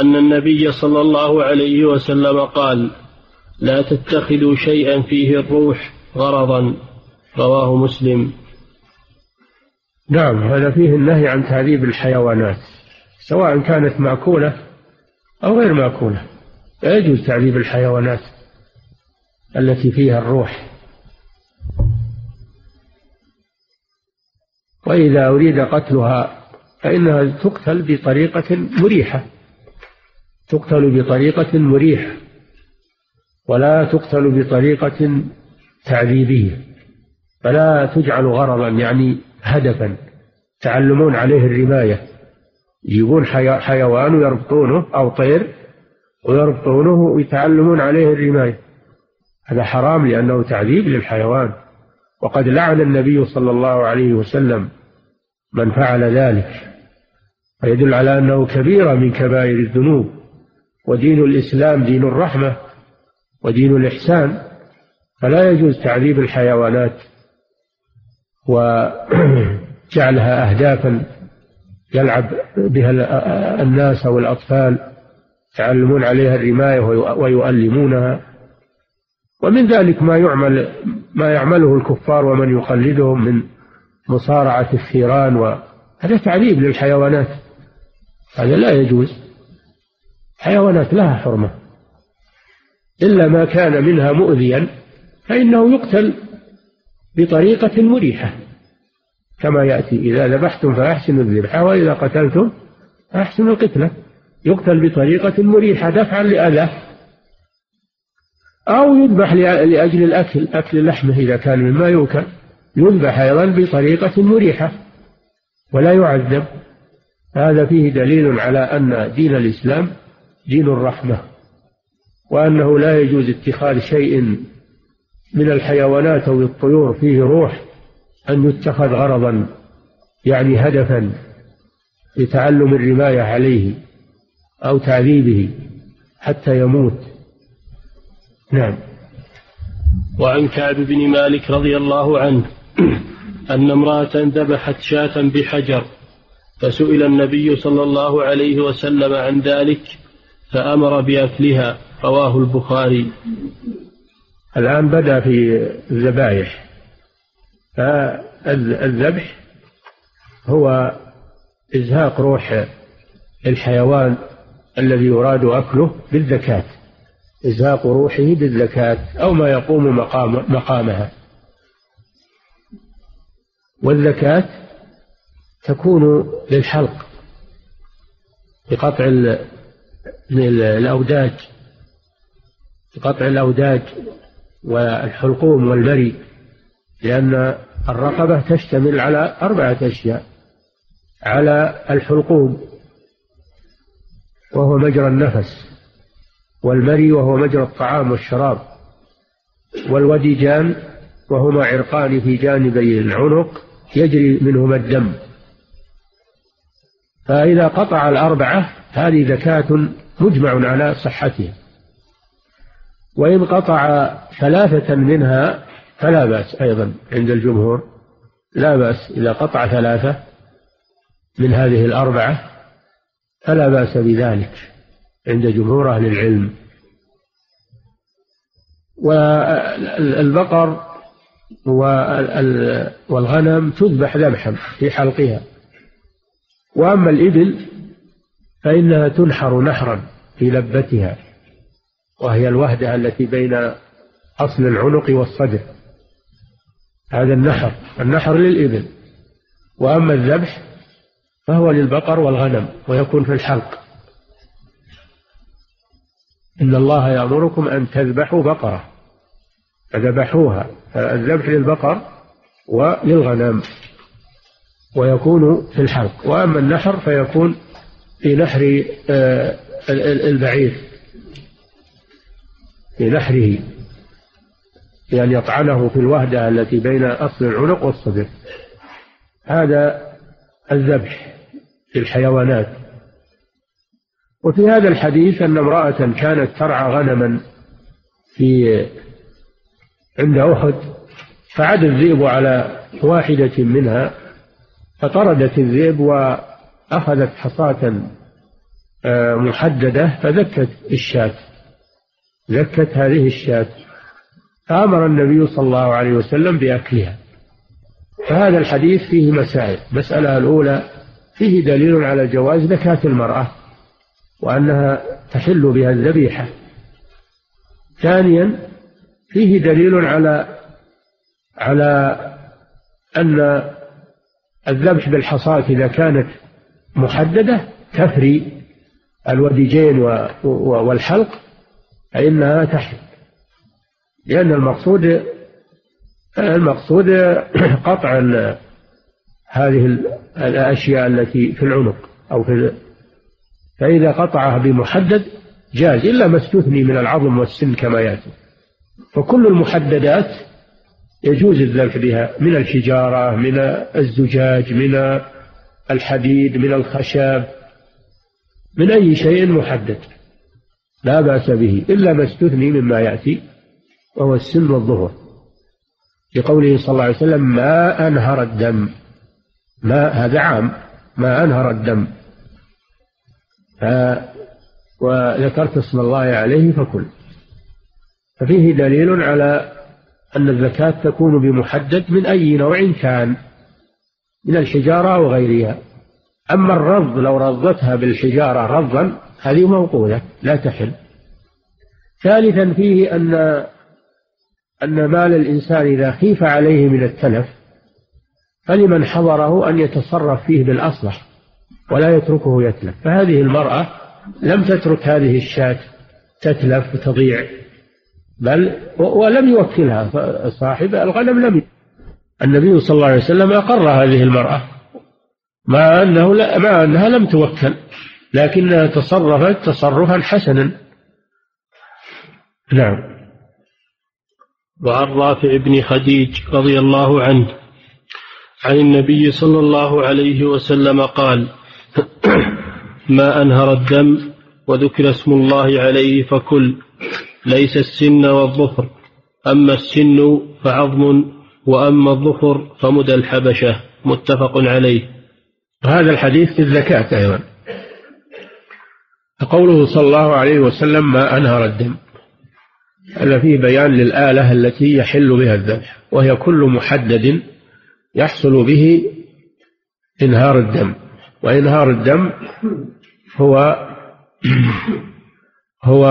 أن النبي صلى الله عليه وسلم قال لا تتخذوا شيئا فيه الروح غرضا. رواه مسلم. نعم هذا فيه النهي عن تعذيب الحيوانات سواء كانت مأكولة أو غير مأكولة. لا يجوز تعذيب الحيوانات التي فيها الروح. وإذا أريد قتلها فإنها تقتل بطريقة مريحة. تقتل بطريقة مريحة ولا تقتل بطريقة تعذيبية فلا تجعل غرضا يعني هدفا. تعلمون عليه الرماية. يجيبون حيوان ويربطونه أو طير ويربطونه ويتعلمون عليه الرماية. هذا حرام لأنه تعذيب للحيوان. وقد لعن النبي صلى الله عليه وسلم من فعل ذلك. ويدل على أنه كبيرة من كبائر الذنوب. ودين الإسلام دين الرحمة ودين الإحسان فلا يجوز تعذيب الحيوانات وجعلها أهدافا يلعب بها الناس أو الأطفال يتعلمون عليها الرماية ويؤلمونها. ومن ذلك ما يعمل ما يعمله الكفار ومن يقلدهم من مصارعة الثيران وهذا تعذيب للحيوانات هذا لا يجوز. حيوانات لها حرمة. إلا ما كان منها مؤذيا فإنه يقتل بطريقة مريحة. كما يأتي إذا ذبحتم فأحسنوا الذبحة وإذا قتلتم فأحسنوا القتلة. يقتل بطريقة مريحة دفعا لأذاه أو يذبح لأجل الأكل أكل لحمه إذا كان مما يؤكل يذبح أيضا بطريقة مريحة ولا يعذب. هذا فيه دليل على أن دين الإسلام دين الرحمة وأنه لا يجوز اتخاذ شيء من الحيوانات أو الطيور فيه روح أن يتخذ غرضا يعني هدفا لتعلم الرماية عليه أو تعذيبه حتى يموت. نعم. وعن كعب بن مالك رضي الله عنه أن امرأة ذبحت شاة بحجر فسئل النبي صلى الله عليه وسلم عن ذلك فأمر بأكلها رواه البخاري. الآن بدأ في الذبائح فالذبح هو إزهاق روح الحيوان الذي يراد أكله بالذكاة إزهاق روحه بالذكاة أو ما يقوم مقام مقامها. والذكاة تكون للحلق بقطع الأوداج بقطع الأوداج والحلقوم والمري لأن الرقبة تشتمل على أربعة أشياء على الحلقوم وهو مجرى النفس والمري وهو مجرى الطعام والشراب والوديجان وهما عرقان في جانبي العنق يجري منهما الدم. فإذا قطع الأربعة هذه زكاة مجمع على صحتها. وإن قطع ثلاثة منها فلا بأس أيضا عند الجمهور. لا بأس إذا قطع ثلاثة من هذه الأربعة فلا بأس بذلك عند جمهور أهل العلم. والبقر والغنم تذبح ذبحا في حلقها. وأما الإبل فإنها تنحر نحرا في لبتها وهي الوهدة التي بين أصل العنق والصدر. هذا النحر النحر للإبل. وأما الذبح فهو للبقر والغنم ويكون في الحلق. إن الله يأمركم أن تذبحوا بقرة فذبحوها. الذبح للبقر وللغنم. ويكون في الحلق وأما النحر فيكون في نحر آه، البعير. في نحره. بأن يطعنه في الوهدة التي بين أصل العنق والصدر. هذا الذبح في الحيوانات وفي هذا الحديث أن امرأة كانت ترعى غنما في عند أحد فعد الذئب على واحدة منها فطردت الذئب وأخذت حصاة آه، محددة فذكت الشاة ذكت هذه الشاة. فأمر النبي صلى الله عليه وسلم بأكلها. فهذا الحديث فيه مسائل. المسألة الأولى فيه دليل على جواز زكاة المرأة وأنها تحل بها الذبيحة. ثانيا فيه دليل على على أن الذبح بالحصاة إذا كانت محددة تفري الوديجين والحلق فإنها تحل لأن المقصود المقصود قطع هذه الأشياء التي في العنق أو في فإذا قطعها بمحدد جاز إلا ما استثني من العظم والسن كما يأتي. فكل المحددات يجوز الذبح بها من الحجارة من الزجاج من الحديد من الخشب من أي شيء محدد. لا بأس به إلا ما استثني مما يأتي وهو السن والظهر. لقوله صلى الله عليه وسلم ما أنهر الدم. ما هذا عام. ما أنهر الدم. ف وذكرت اسم الله عليه فكل. ففيه دليل على أن الزكاة تكون بمحدد من أي نوع كان من الحجارة أو غيرها أما الرض لو رضتها بالحجارة رضا هذه موقولة لا تحل. ثالثا فيه أن أن مال الإنسان إذا خيف عليه من التلف فلمن حضره أن يتصرف فيه بالأصلح ولا يتركه يتلف. فهذه المرأة لم تترك هذه الشاة تتلف وتضيع. بل ولم يوكلها. صاحب الغنم لم النبي صلى الله عليه وسلم أقر هذه المرأة مع أنه لا مع أنها لم توكل لكنها تصرفت تصرفا حسنا. نعم. وعن رافع بن خديج رضي الله عنه عن النبي صلى الله عليه وسلم قال (clears throat) ما أنهر الدم وذكر اسم الله عليه فكل ليس السن والظفر. أما السن فعظم وأما الظفر فمدى الحبشة. متفق عليه. هذا الحديث في الزكاة أيضا. قوله صلى الله عليه وسلم ما أنهر الدم. هذا فيه بيان للآلة التي يحل بها الذبح وهي كل محدد يحصل به إنهار الدم. وإنهار الدم هو (clears throat) هو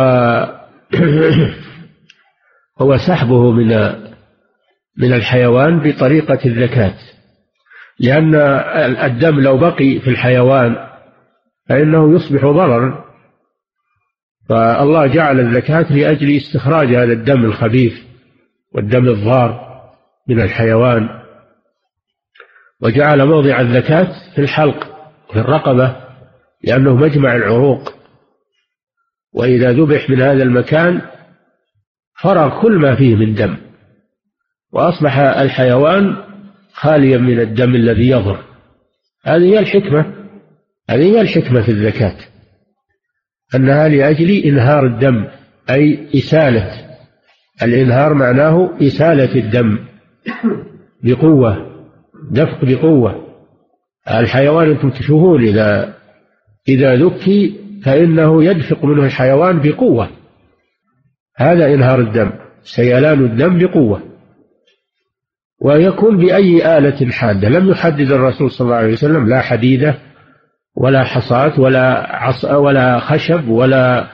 (coughs) هو سحبه من من الحيوان بطريقة الذكاة لأن الدم لو بقي في الحيوان فإنه يصبح ضررا فالله جعل الزكاة لأجل استخراج هذا الدم الخبيث والدم الضار من الحيوان. وجعل موضع الزكاة في الحلق في الرقبة لأنه مجمع العروق. وإذا ذبح من هذا المكان فرغ كل ما فيه من دم وأصبح الحيوان خاليا من الدم الذي يضر هذه هي الحكمة هذه هي الحكمة في الزكاة. أنها لأجل إنهار الدم أي إسالة. الإنهار معناه إسالة الدم بقوة دفق بقوة. الحيوان أنتم تشوفون إذا إذا ذكي فإنه يدفق منه الحيوان بقوة. هذا إنهار الدم سيلان الدم بقوة. ويكون بأي آلة حادة. لم يحدد الرسول صلى الله عليه وسلم لا حديدة ولا حصاة ولا عص ولا خشب ولا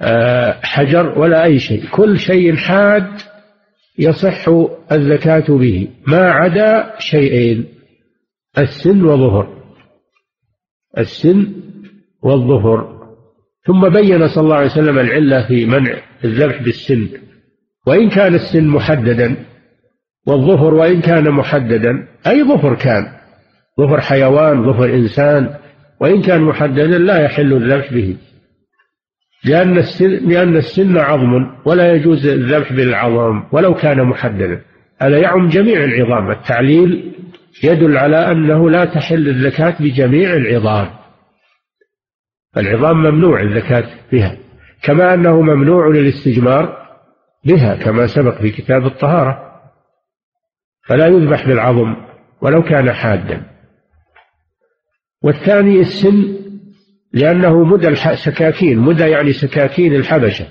آه، حجر ولا أي شيء. كل شيء حاد يصح الزكاة به. ما عدا شيئين السن وظهر السن والظهر. ثم بين صلى الله عليه وسلم العلة في منع الذبح بالسن وإن كان السن محددا والظفر وإن كان محددا أي ظفر كان ظفر حيوان ظفر إنسان وإن كان محددا لا يحل الذبح به لأن السن لأن السن عظم ولا يجوز الذبح بالعظام ولو كان محددا. هذا يعم جميع العظام التعليل يدل على أنه لا تحل الزكاة بجميع العظام. العظام ممنوع الزكاة بها. كما أنه ممنوع للاستجمار بها كما سبق في كتاب الطهارة. فلا يذبح بالعظم ولو كان حادا. والثاني السن لأنه مدى السكاكين مدى يعني سكاكين الحبشة.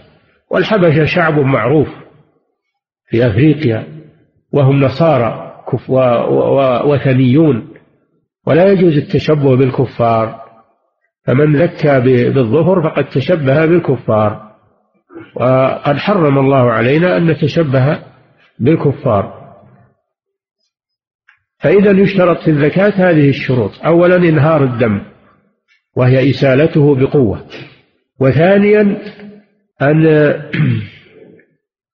والحبشة شعب معروف في أفريقيا وهم نصارى وثنيون. ولا يجوز التشبه بالكفار. فمن ذكى بالظهر فقد تشبه بالكفار. وقد حرم الله علينا أن نتشبه بالكفار. فإذا يشترط في الزكاة هذه الشروط. أولا إنهار الدم وهي إسالته بقوة. وثانيا أن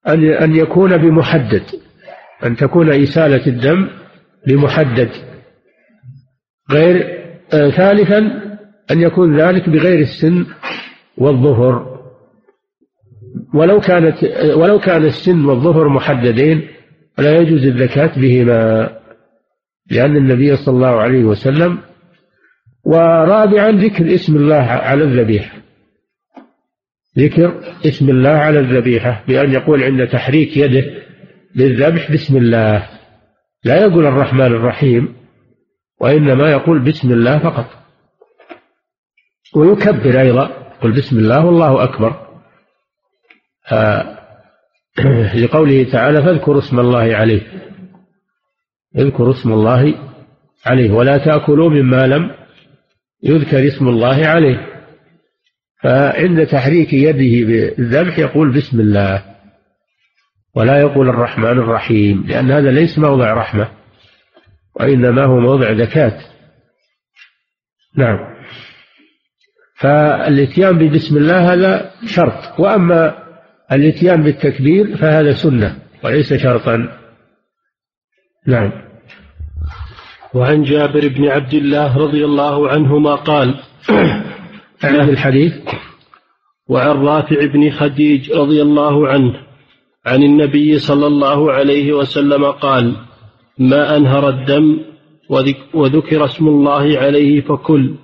أن أن يكون بمحدد أن تكون إسالة الدم بمحدد غير آه ثالثا أن يكون ذلك بغير السن والظهر. ولو كانت ولو كان السن والظهر محددين فلا يجوز الزكاة بهما لأن النبي صلى الله عليه وسلم ورابعا ذكر اسم الله على الذبيحة. ذكر اسم الله على الذبيحة بأن يقول عند تحريك يده للذبح بسم الله. لا يقول الرحمن الرحيم وإنما يقول بسم الله فقط. ويكبر أيضا يقول بسم الله والله أكبر. آه، (clears throat) لقوله تعالى فاذكروا اسم الله عليه. اذكروا اسم الله عليه ولا تأكلوا مما لم يذكر اسم الله عليه. فعند تحريك يده بالذبح يقول بسم الله ولا يقول الرحمن الرحيم لأن هذا ليس موضع رحمة وإنما هو موضع زكاة. نعم. فالإتيان ببسم الله هذا شرط وأما الإتيان بالتكبير فهذا سنة وليس شرطا. نعم. وعن جابر بن عبد الله رضي الله عنهما قال هذا الحديث. وعن رافع بن خديج رضي الله عنه عن النبي صلى الله عليه وسلم قال ما أنهر الدم وذكر اسم الله عليه فكل.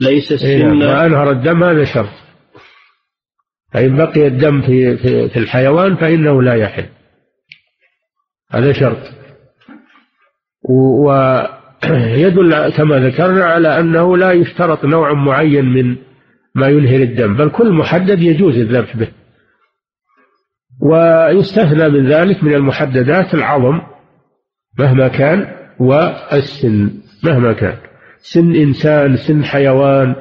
ليس إيه، السن ما أنهر الدم هذا شرط فإن بقي الدم في, في, في الحيوان فإنه لا يحل. هذا شرط. ويدل (clears throat) كما ذكرنا على أنه لا يشترط نوع معين من ما ينهر الدم بل كل محدد يجوز الذبح به. ويستثنى من ذلك من المحددات العظم مهما كان والسن مهما كان. سن إنسان سن حيوان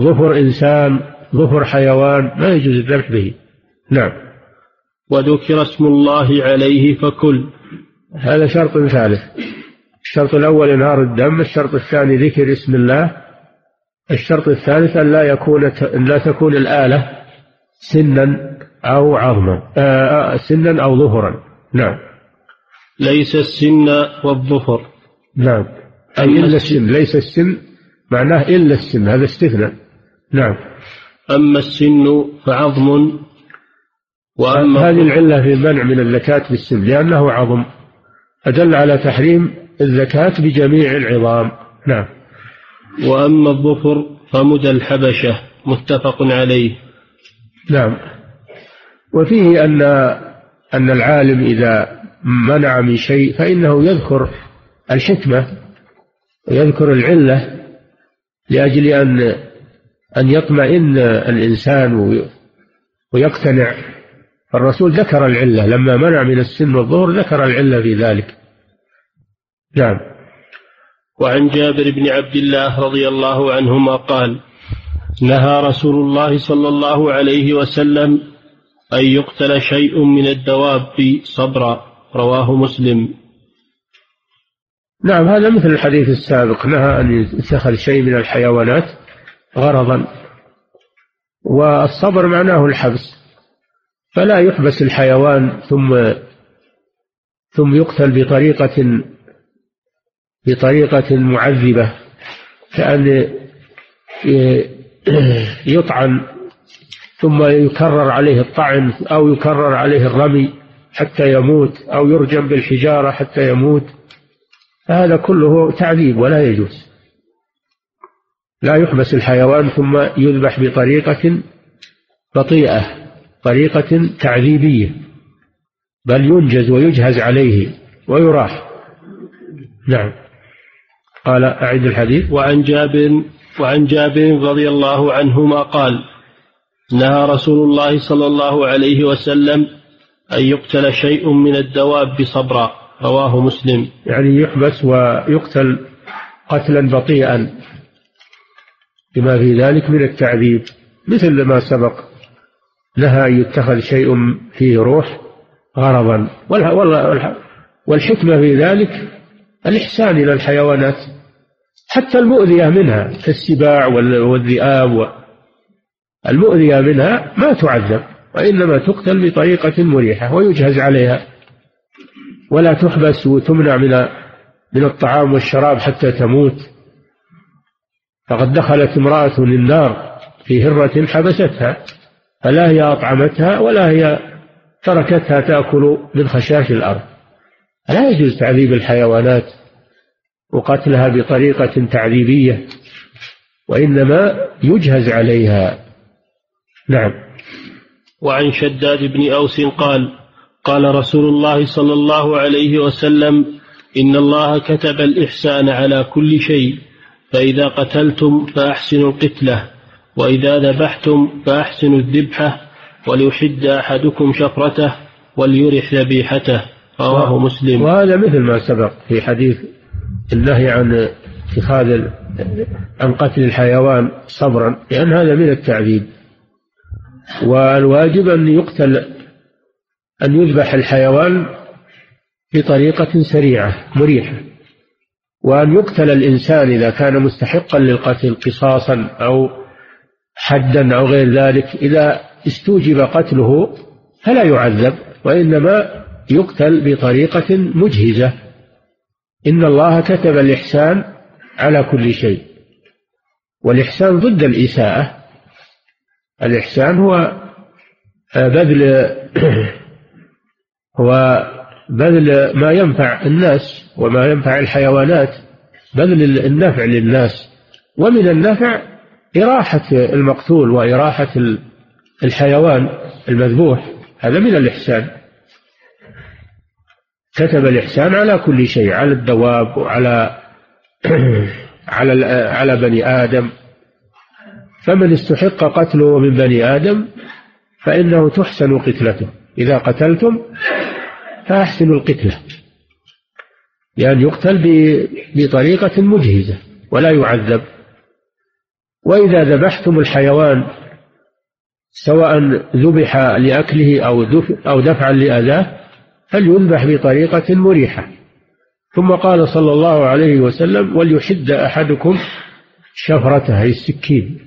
ظفر إنسان ظفر حيوان ما يجوز الذبح به. نعم. وذكر اسم الله عليه فكل. هذا شرط ثالث. الشرط الأول إنهار الدم الشرط الثاني ذكر اسم الله. الشرط الثالث أن لا يكون أن لا تكون الآلة سنا أو عظما آه, آه، سنا أو ظهرا نعم. ليس السن والظفر. نعم. أي إلا السن ليس السن معناه إلا السن هذا استثناء. نعم. أما السن فعظم وأما هذه العلة في المنع من الزكاة بالسن لأنه عظم. أدل على تحريم الزكاة بجميع العظام. نعم. وأما الظفر فمدى الحبشة متفق عليه. نعم. وفيه أن أن العالم إذا منع من شيء فإنه يذكر الحكمة. ويذكر العلة لأجل أن أن يطمئن الإنسان ويقتنع. فالرسول ذكر العلة لما منع من السن والظهر ذكر العلة في ذلك. نعم. وعن جابر بن عبد الله رضي الله عنهما قال نهى رسول الله صلى الله عليه وسلم أن يقتل شيء من الدواب صبرا رواه مسلم. نعم هذا مثل الحديث السابق نهى أن يتخذ شيء من الحيوانات غرضا والصبر معناه الحبس فلا يحبس الحيوان ثم ثم يقتل بطريقة بطريقة معذبة كأن يطعن ثم يكرر عليه الطعن أو يكرر عليه الرمي حتى يموت أو يرجم بالحجارة حتى يموت. هذا كله تعذيب ولا يجوز. لا يحبس الحيوان ثم يذبح بطريقة بطيئة طريقة تعذيبية بل ينجز ويجهز عليه ويراح نعم. قال أعد الحديث. وعن جابر وعن جابر رضي الله عنهما قال نهى رسول الله صلى الله عليه وسلم أن يقتل شيء من الدواب صبرا رواه مسلم. يعني يحبس ويقتل قتلا بطيئا. بما في ذلك من التعذيب. مثل ما سبق نهى أن يتخذ شيء فيه روح غرضا. والحكمة في ذلك الإحسان إلى الحيوانات. حتى المؤذية منها كالسباع والذئاب المؤذية منها ما تعذب وإنما تقتل بطريقة مريحة ويجهز عليها. ولا تحبس وتمنع من من الطعام والشراب حتى تموت. فقد دخلت امرأة للنار في هرة حبستها فلا هي أطعمتها ولا هي تركتها تأكل من خشاش الأرض. لا يجوز تعذيب الحيوانات وقتلها بطريقة تعذيبية وإنما يجهز عليها. نعم. وعن شداد بن أوس قال قال رسول الله صلى الله عليه وسلم إن الله كتب الإحسان على كل شيء فإذا قتلتم فأحسنوا القتلة وإذا ذبحتم فأحسنوا الذبحة وليحد أحدكم شفرته وليرح ذبيحته رواه مسلم. وهذا مثل ما سبق في حديث النهي عن اتخاذ عن قتل الحيوان صبرا لأن هذا من التعذيب. والواجب أن يقتل أن يذبح الحيوان بطريقة سريعة مريحة. وأن يقتل الإنسان إذا كان مستحقا للقتل قصاصا أو حدا أو غير ذلك. إذا استوجب قتله فلا يعذب وإنما يقتل بطريقة مجهزة. إن الله كتب الإحسان على كل شيء. والإحسان ضد الإساءة. الإحسان هو بذل هو بذل ما ينفع الناس وما ينفع الحيوانات بذل النفع للناس. ومن النفع إراحة المقتول وإراحة الحيوان المذبوح هذا من الإحسان. كتب الإحسان على كل شيء على الدواب وعلى (clears throat) على على بني آدم. فمن استحق قتله من بني آدم فإنه تحسن قتلته. إذا قتلتم فأحسنوا القتلة لأن يقتل بطريقة مجهزة ولا يعذب. وإذا ذبحتم الحيوان سواء ذبح لأكله أو أو دفعا لأذاه فليذبح بطريقة مريحة. ثم قال صلى الله عليه وسلم وليحد أحدكم شفرته أي السكين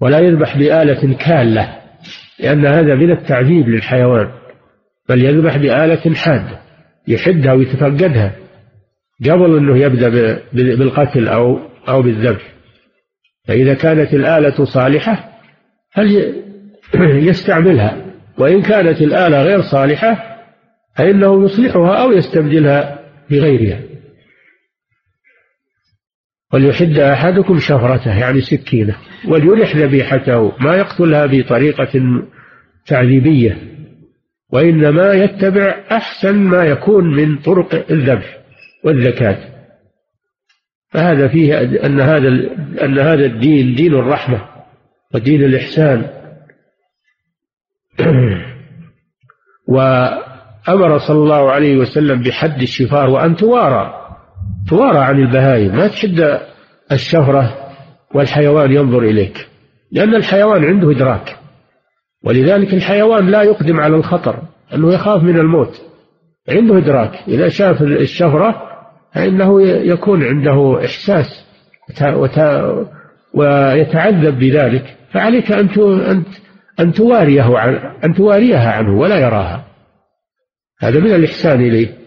ولا يذبح بآلة كالة لأن هذا من التعذيب للحيوان. بل يذبح بآلة حادة يحدها ويتفقدها. قبل أنه يبدأ بالقتل أو أو بالذبح. فإذا كانت الآلة صالحة هل (clears throat) يستعملها؟ وإن كانت الآلة غير صالحة فإنه يصلحها أو يستبدلها بغيرها. وليحد أحدكم شفرته يعني سكينة وليرح ذبيحته ما يقتلها بطريقة تعذيبية. وإنما يتبع أحسن ما يكون من طرق الذبح والزكاة. فهذا فيه أن هذا أن هذا الدين دين الرحمة ودين الإحسان. (clears throat) وأمر صلى الله عليه وسلم بحد الشفار وأن توارى توارى عن البهائم ما تشد الشفرة والحيوان ينظر إليك لأن الحيوان عنده إدراك. ولذلك الحيوان لا يقدم على الخطر أنه يخاف من الموت. عنده إدراك. إذا شاف الشفرة فإنه يكون عنده إحساس ويتعذب بذلك. فعليك أن أن تواريه عن أن تواريها عنه ولا يراها. هذا من الإحسان إليه.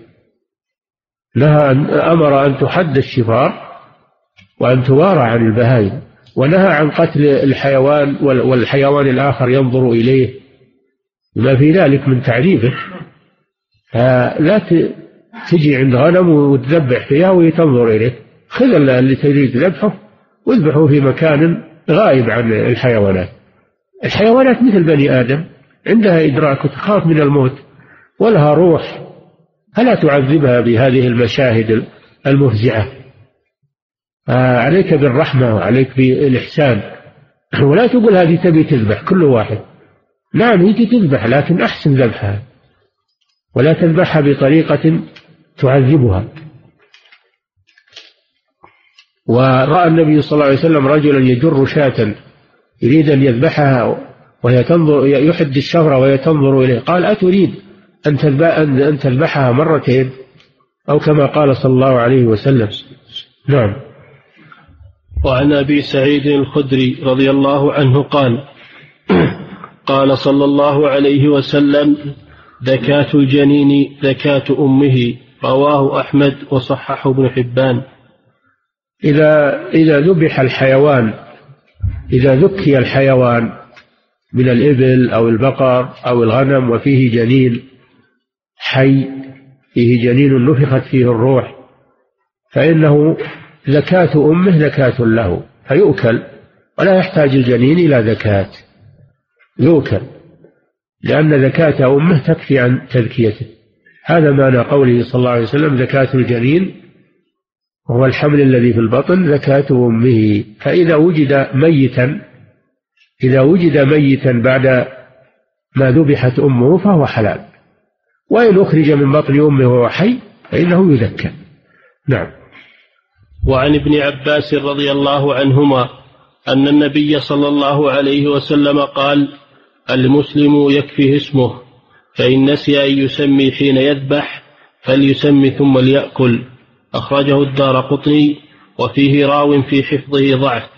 نهى أن أمر أن تحد الشفار وأن توارى عن البهائم. ونهى عن قتل الحيوان والحيوان الآخر ينظر إليه. ما في ذلك من تعريفه فلا تجي عند غنم وتذبح فيها وهي تنظر إليه. خذ اللي تريد ذبحه واذبحه في مكان غائب عن الحيوانات. الحيوانات مثل بني آدم عندها إدراك وتخاف من الموت ولها روح. فلا تعذبها بهذه المشاهد المفزعة. عليك بالرحمة وعليك بالإحسان. (clears throat) ولا تقول هذه تبي تذبح كل واحد. نعم هي تذبح لكن أحسن ذبحها. ولا تذبحها بطريقة تعذبها. ورأى النبي صلى الله عليه وسلم رجلا يجر شاة يريد أن يذبحها وهي تنظر يحد الشفرة وهي تنظر إليه. قال أتريد أن أن تذبحها مرتين؟ أو كما قال صلى الله عليه وسلم. نعم. وعن أبي سعيد الخدري رضي الله عنه قال قال صلى الله عليه وسلم ذكاة الجنين ذكاة أمه. رواه أحمد وصححه ابن حبان. إذا إذا ذبح الحيوان إذا ذكي الحيوان من الإبل أو البقر أو الغنم وفيه جنين حي فيه جنين نفخت فيه الروح فإنه زكاة أمه زكاة له فيؤكل ولا يحتاج الجنين إلى زكاة يؤكل لأن زكاة أمه تكفي عن تذكيته هذا معنى قوله صلى الله عليه وسلم زكاة الجنين وهو الحمل الذي في البطن زكاة أمه. فإذا وجد ميتا إذا وجد ميتا بعد ما ذبحت أمه فهو حلال. وإن أخرج من بطن أمه وهو حي فإنه يزكى. نعم. وعن ابن عباس رضي الله عنهما أن النبي صلى الله عليه وسلم قال المسلم يكفيه اسمه فإن نسي أن يسمي حين يذبح فليسمي ثم ليأكل. أخرجه الدار قطني وفيه راو في حفظه ضعف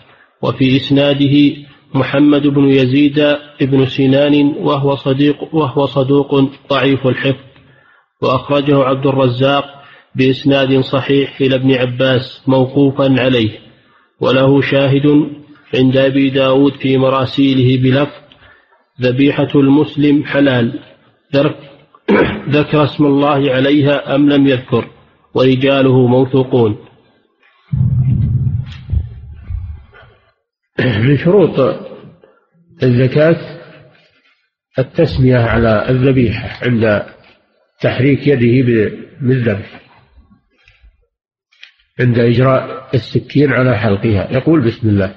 وفي إسناده محمد بن يزيد بن سنان وهو صديق وهو صدوق ضعيف الحفظ. وأخرجه عبد الرزاق بإسناد صحيح إلى ابن عباس موقوفا عليه وله شاهد عند أبي داود في مراسيله بلفظ ذبيحة المسلم حلال ذكر اسم الله عليها أم لم يذكر ورجاله موثوقون. من شروط الزكاة التسمية على الذبيحة عند تحريك يده بالذبح. عند إجراء السكين على حلقها. يقول بسم الله.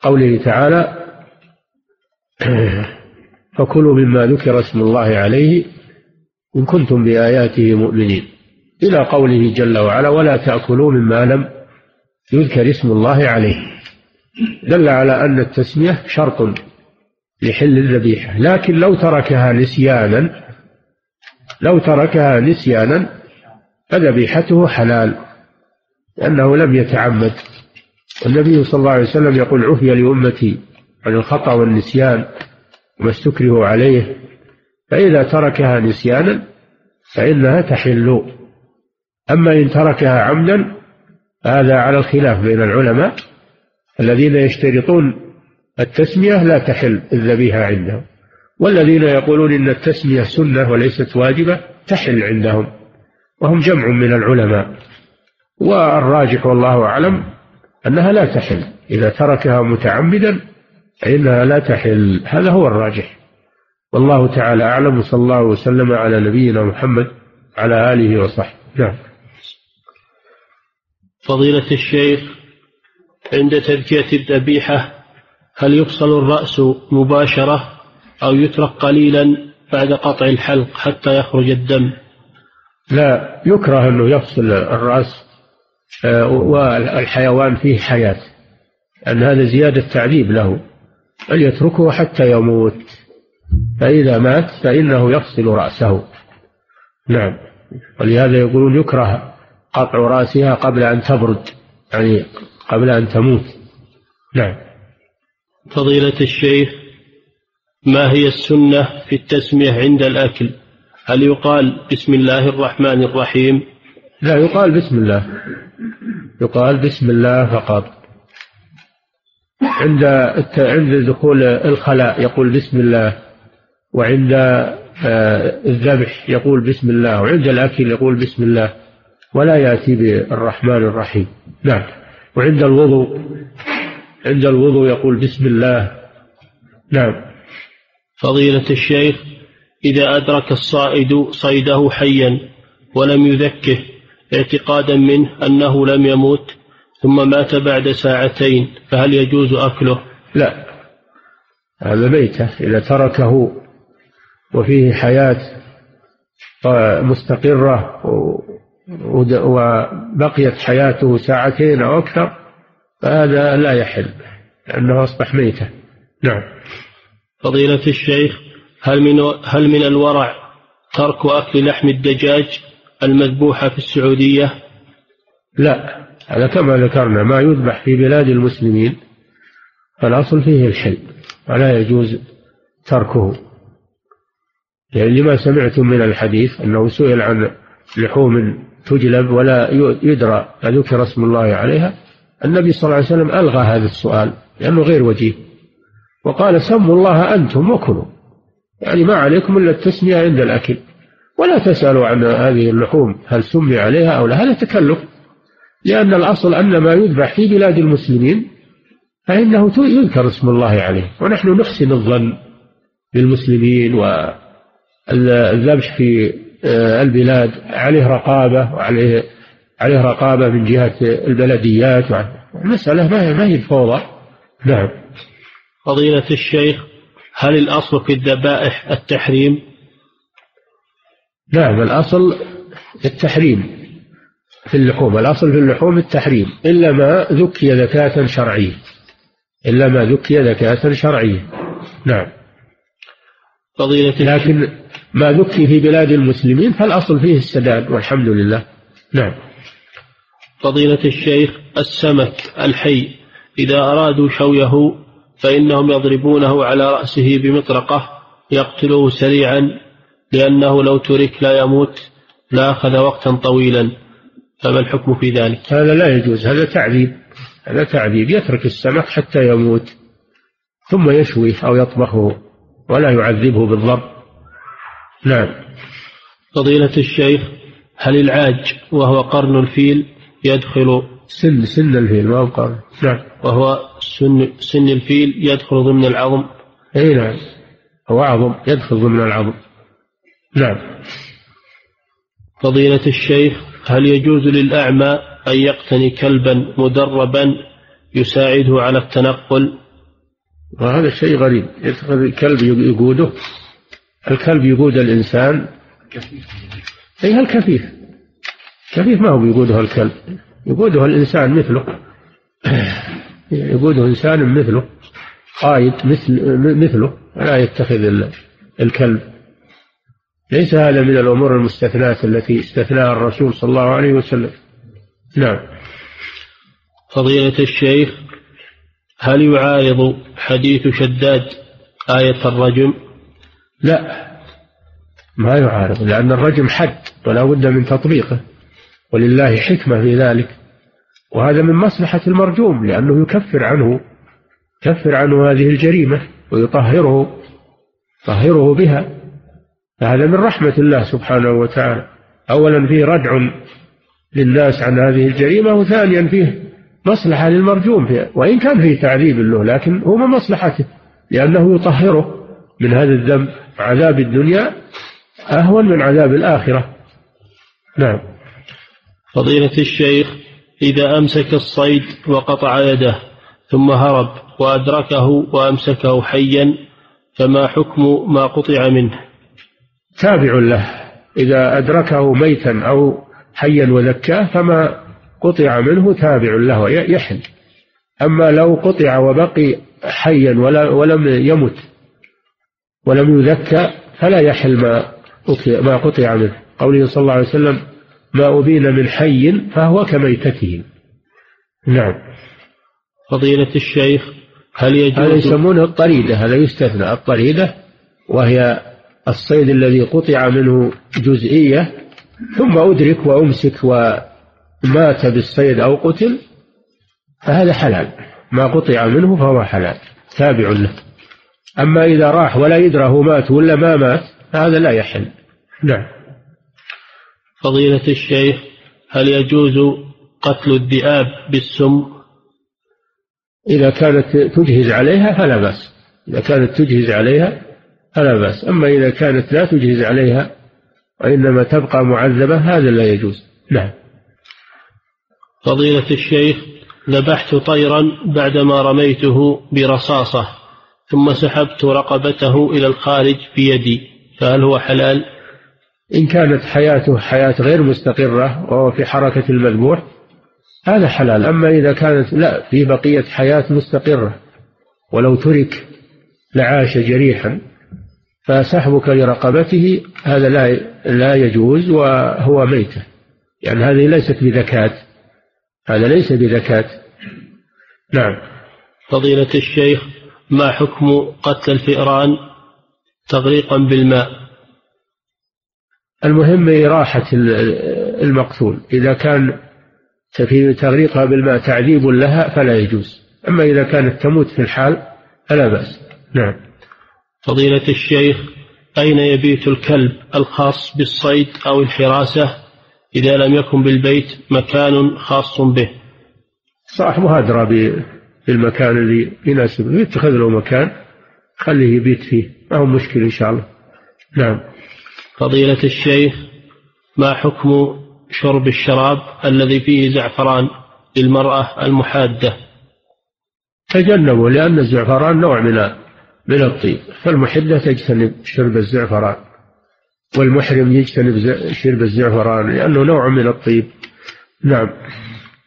قوله تعالى (clears throat) فكلوا مما ذكر اسم الله عليه إن كنتم بآياته مؤمنين. إلى قوله جل وعلا ولا تأكلوا مما لم يذكر اسم الله عليه. دل على أن التسمية شرط لحل الذبيحة. لكن لو تركها نسيانا لو تركها نسيانا فذبيحته حلال. لأنه لم يتعمد. النبي صلى الله عليه وسلم يقول عفي لأمتي عن الخطأ والنسيان وما استكرهوا عليه. فإذا تركها نسيانا فإنها تحل. أما إن تركها عمدا هذا على الخلاف بين العلماء الذين يشترطون التسمية لا تحل الذبيحة عندهم والذين يقولون إن التسمية سنة وليست واجبة تحل عندهم وهم جمع من العلماء. والراجح والله أعلم أنها لا تحل. إذا تركها متعمدا فإنها لا تحل. هذا هو الراجح. والله تعالى أعلم. وصلى الله وسلم على نبينا محمد على آله وصحبه. نعم. فضيلة الشيخ عند تذكية الذبيحة هل يفصل الرأس مباشرة أو يترك قليلا بعد قطع الحلق حتى يخرج الدم؟ لا يكره أنه يفصل الرأس والحيوان فيه حياة أن هذا زيادة تعذيب له بل يتركه حتى يموت فإذا مات فإنه يفصل رأسه. نعم. ولهذا يقولون يكره قطع رأسها قبل أن تبرد يعني قبل أن تموت. نعم. فضيلة الشيخ ما هي السنة في التسمية عند الأكل؟ هل يقال بسم الله الرحمن الرحيم؟ لا يقال بسم الله. يقال بسم الله فقط. عند عند دخول الخلاء يقول بسم الله وعند آه، الذبح يقول بسم الله وعند الأكل يقول بسم الله ولا يأتي بالرحمن الرحيم. نعم. وعند الوضوء عند الوضوء يقول بسم الله. نعم. فضيلة الشيخ إذا أدرك الصائد صيده حيا ولم يذكه اعتقادا منه أنه لم يموت ثم مات بعد ساعتين فهل يجوز أكله؟ لا. هذا ميتة إذا تركه وفيه حياة مستقرة وبقيت حياته ساعتين أو أكثر فهذا لا يحل لأنه أصبح ميتة. نعم. فضيلة الشيخ هل من هل من الورع ترك أكل لحم الدجاج؟ المذبوحة في السعودية؟ لا هذا كما ذكرنا ما يذبح في بلاد المسلمين فالأصل فيه الحل ولا يجوز تركه. يعني لما سمعتم من الحديث أنه سئل عن لحوم تجلب ولا يدرى ذكر اسم الله عليها النبي صلى الله عليه وسلم ألغى هذا السؤال لأنه غير وجيه وقال سموا الله أنتم وكلوا. يعني ما عليكم إلا التسمية عند الأكل. ولا تسألوا عن هذه اللحوم هل سمي عليها أو لا؟ هذا تكلف لأن الأصل أن ما يذبح في بلاد المسلمين فإنه يذكر اسم الله عليه. ونحن نحسن الظن بالمسلمين والذبح في آه، البلاد عليه رقابة وعليه عليه رقابة من جهة البلديات. المسألة ما هي ما هي فوضى نعم. فضيلة الشيخ هل الأصل في الذبائح التحريم؟ نعم الأصل التحريم في اللحوم الأصل في اللحوم التحريم. إلا ما ذكي ذكاة شرعية إلا ما ذكي ذكاة شرعية. نعم. فضيلة لكن ما ذكي في بلاد المسلمين فالأصل فيه السداد والحمد لله. نعم. فضيلة الشيخ السمك الحي إذا أرادوا شوية فإنهم يضربونه على رأسه بمطرقة يقتله سريعا لأنه لو ترك لا يموت لأخذ وقتا طويلا. فما الحكم في ذلك؟ هذا لا يجوز هذا تعذيب. هذا تعذيب. يترك السمك حتى يموت ثم يشويه أو يطبخه ولا يعذبه بالضرب. نعم. فضيلة الشيخ هل العاج وهو قرن الفيل يدخل سن سن الفيل ما قرن. نعم. وهو سن سن الفيل يدخل ضمن العظم؟ اي نعم. هو عظم يدخل ضمن العظم. نعم. فضيلة الشيخ هل يجوز للأعمى أن يقتني كلبا مدربا يساعده على التنقل؟ وهذا شيء غريب. يدخل الكلب يقوده. الكلب يقود الإنسان. أي الكفيف كفيف ما هو يقوده الكلب. يقوده الإنسان مثله. (clears throat) يقوده إنسان مثله. قائد مثل مثله. لا يتخذ الكلب. ليس هذا من الأمور المستثناة التي استثناها الرسول صلى الله عليه وسلم. نعم. فضيلة الشيخ هل يعارض حديث شداد آية الرجم؟ لا. ما يعارض لأن الرجم حد ولا بد من تطبيقه ولله حكمة في ذلك. وهذا من مصلحة المرجوم لأنه يكفر عنه يكفر عنه هذه الجريمة ويطهره يطهره بها. فهذا من رحمة الله سبحانه وتعالى. أولا فيه ردع للناس عن هذه الجريمة وثانيا فيه مصلحة للمرجوم فيه وإن كان فيه تعذيب له لكن هو من مصلحته لأنه يطهره من هذا الذنب. عذاب الدنيا أهون من عذاب الآخرة. نعم. فضيلة الشيخ إذا أمسك الصيد وقطع يده ثم هرب وأدركه وأمسكه حيا فما حكم ما قطع منه؟ تابع له. إذا أدركه ميتا أو حيا وذكاه فما قطع منه تابع له يحل أما لو قطع وبقي حيا ولم يمت ولم يذكى فلا يحل ما ما قطع منه. قوله صلى الله عليه وسلم ما أبين من حي فهو كميتته. نعم. فضيلة الشيخ هل يجوز هذا يسمونه الطريدة هذا يستثنى الطريدة وهي الصيد الذي قطع منه جزئية ثم أدرك وأمسك ومات بالصيد أو قتل فهذا حلال. ما قطع منه فهو حلال. تابع له. أما إذا راح ولا يدرى هو مات ولا ما مات فهذا لا يحل. نعم. فضيلة الشيخ هل يجوز قتل الذئاب بالسم؟ إذا كانت تجهز عليها فلا بأس. إذا كانت تجهز عليها فلا بأس. أما إذا كانت لا تجهز عليها وإنما تبقى معذبة هذا لا يجوز. نعم. فضيلة الشيخ ذبحت طيرا بعدما رميته برصاصة ثم سحبت رقبته إلى الخارج بيدي فهل هو حلال؟ إن كانت حياته حياة غير مستقرة وهو في حركة المذبوح هذا حلال. أما إذا كانت لا في بقية حياة مستقرة ولو ترك لعاش جريحا فسحبك لرقبته هذا لا لا يجوز وهو ميتة. يعني هذه ليست بذكاة هذا ليس بذكاة نعم. فضيلة الشيخ ما حكم قتل الفئران تغريقا بالماء؟ المهم إراحة المقتول. إذا كان في تغريقها بالماء تعذيب لها فلا يجوز. أما إذا كانت تموت في الحال فلا بأس. نعم. فضيلة الشيخ أين يبيت الكلب الخاص بالصيد أو الحراسة؟ إذا لم يكن بالبيت مكان خاص به. صاحبه أدرى بالمكان اللي يناسبه يتخذ له مكان خليه يبيت فيه. ما هو مشكلة إن شاء الله. نعم. فضيلة الشيخ ما حكم شرب الشراب الذي فيه زعفران للمرأة المحادة؟ تجنبوا لأن الزعفران نوع من من الطيب. فالمحدة تجتنب شرب الزعفران والمحرم يجتنب شرب الزعفران لأنه نوع من الطيب. نعم.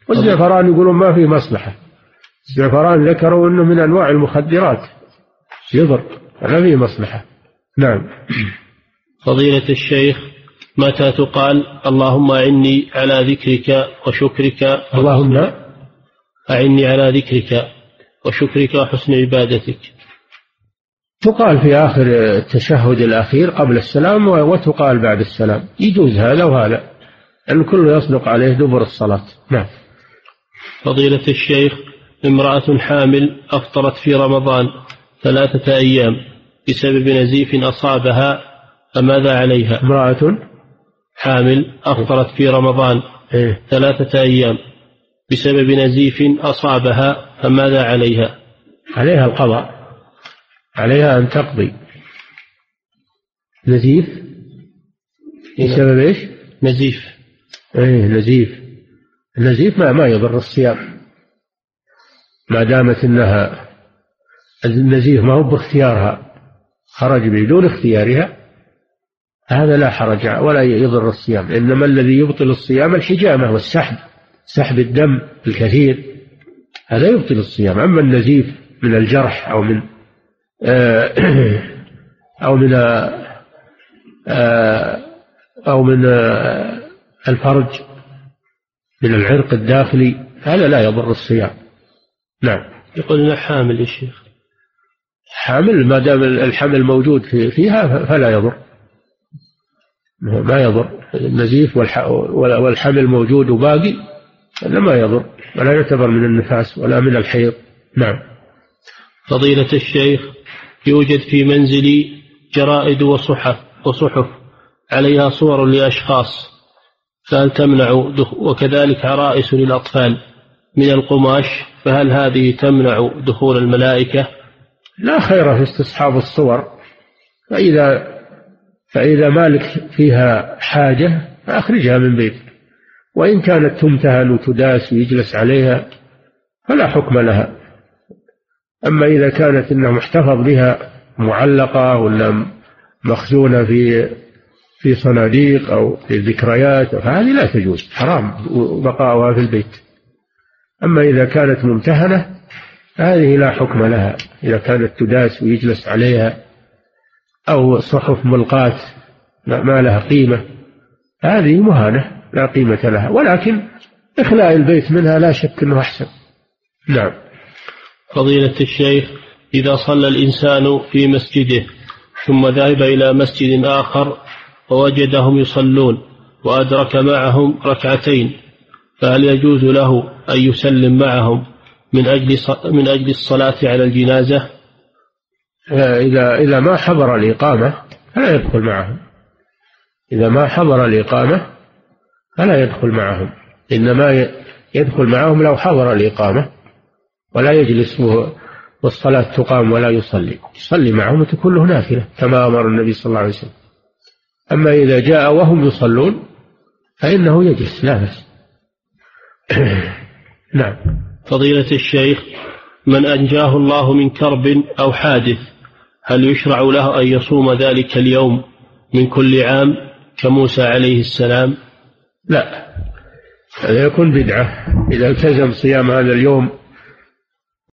والزعفران يقولون ما فيه مصلحة. الزعفران ذكروا أنه من أنواع المخدرات. يضر ما فيه مصلحة. نعم. فضيلة الشيخ متى تقال اللهم أعني على ذكرك وشكرك اللهم أعني على ذكرك وشكرك وحسن عبادتك؟ تقال في آخر التشهد الأخير قبل السلام وتقال بعد السلام. يجوز هذا وهذا كله يصدق عليه دبر الصلاة. نعم. فضيلة الشيخ امرأة حامل أفطرت في رمضان ثلاثة أيام بسبب نزيف أصابها فماذا عليها؟ امرأة حامل أفطرت في رمضان إيه؟ ثلاثة أيام بسبب نزيف أصابها فماذا عليها؟ عليها القضاء. عليها أن تقضي. نزيف؟ بسبب إيش؟ نزيف. إيه نزيف. النزيف ما ما يضر الصيام. ما دامت انها النزيف ما هو باختيارها. خرج بدون اختيارها. هذا لا حرج ولا يضر الصيام. إنما الذي يبطل الصيام الحجامة والسحب. سحب الدم الكثير. هذا يبطل الصيام. أما النزيف من الجرح أو من أو من آه، أو من آه، الفرج من العرق الداخلي هذا لا يضر الصيام. نعم. يقول لنا حامل يا شيخ. حامل ما دام الحمل موجود فيها فلا يضر. ما يضر. النزيف والحمل موجود وباقي هذا ما يضر. ولا يعتبر من النفاس ولا من الحيض. نعم. فضيلة الشيخ يوجد في منزلي جرائد وصحف وصحف. عليها صور لأشخاص فهل تمنع وكذلك عرائس للأطفال من القماش فهل هذه تمنع دخول الملائكة؟ لا خير في استصحاب الصور. فإذا فإذا مالك فيها حاجة فأخرجها من بيتك وإن كانت تمتهن وتداس ويجلس عليها فلا حكم لها. أما إذا كانت أنها محتفظ بها معلقة ولا مخزونة في في صناديق أو في ذكريات فهذه لا تجوز حرام بقاؤها في البيت. أما إذا كانت ممتهنة هذه لا حكم لها. إذا كانت تداس ويجلس عليها أو صحف ملقاة ما لها قيمة هذه مهانة لا قيمة لها. ولكن إخلاء البيت منها لا شك أنه أحسن. نعم. فضيلة الشيخ إذا صلى الإنسان في مسجده ثم ذهب إلى مسجد آخر ووجدهم يصلون وأدرك معهم ركعتين فهل يجوز له أن يسلم معهم من أجل من أجل الصلاة على الجنازة؟ إذا إذا ما حضر الإقامة فلا يدخل معهم. إذا ما حضر الإقامة فلا يدخل معهم. إنما يدخل معهم لو حضر الإقامة. ولا يجلس والصلاة تقام ولا يصلي. يصلي معهم وتكون له نافلة كما أمر النبي صلى الله عليه وسلم. أما إذا جاء وهم يصلون فإنه يجلس لا بأس. (coughs) نعم. فضيلة الشيخ من أنجاه الله من كرب أو حادث هل يشرع له أن يصوم ذلك اليوم من كل عام كموسى عليه السلام؟ لا. هذا يكون بدعة. إذا التزم صيام هذا اليوم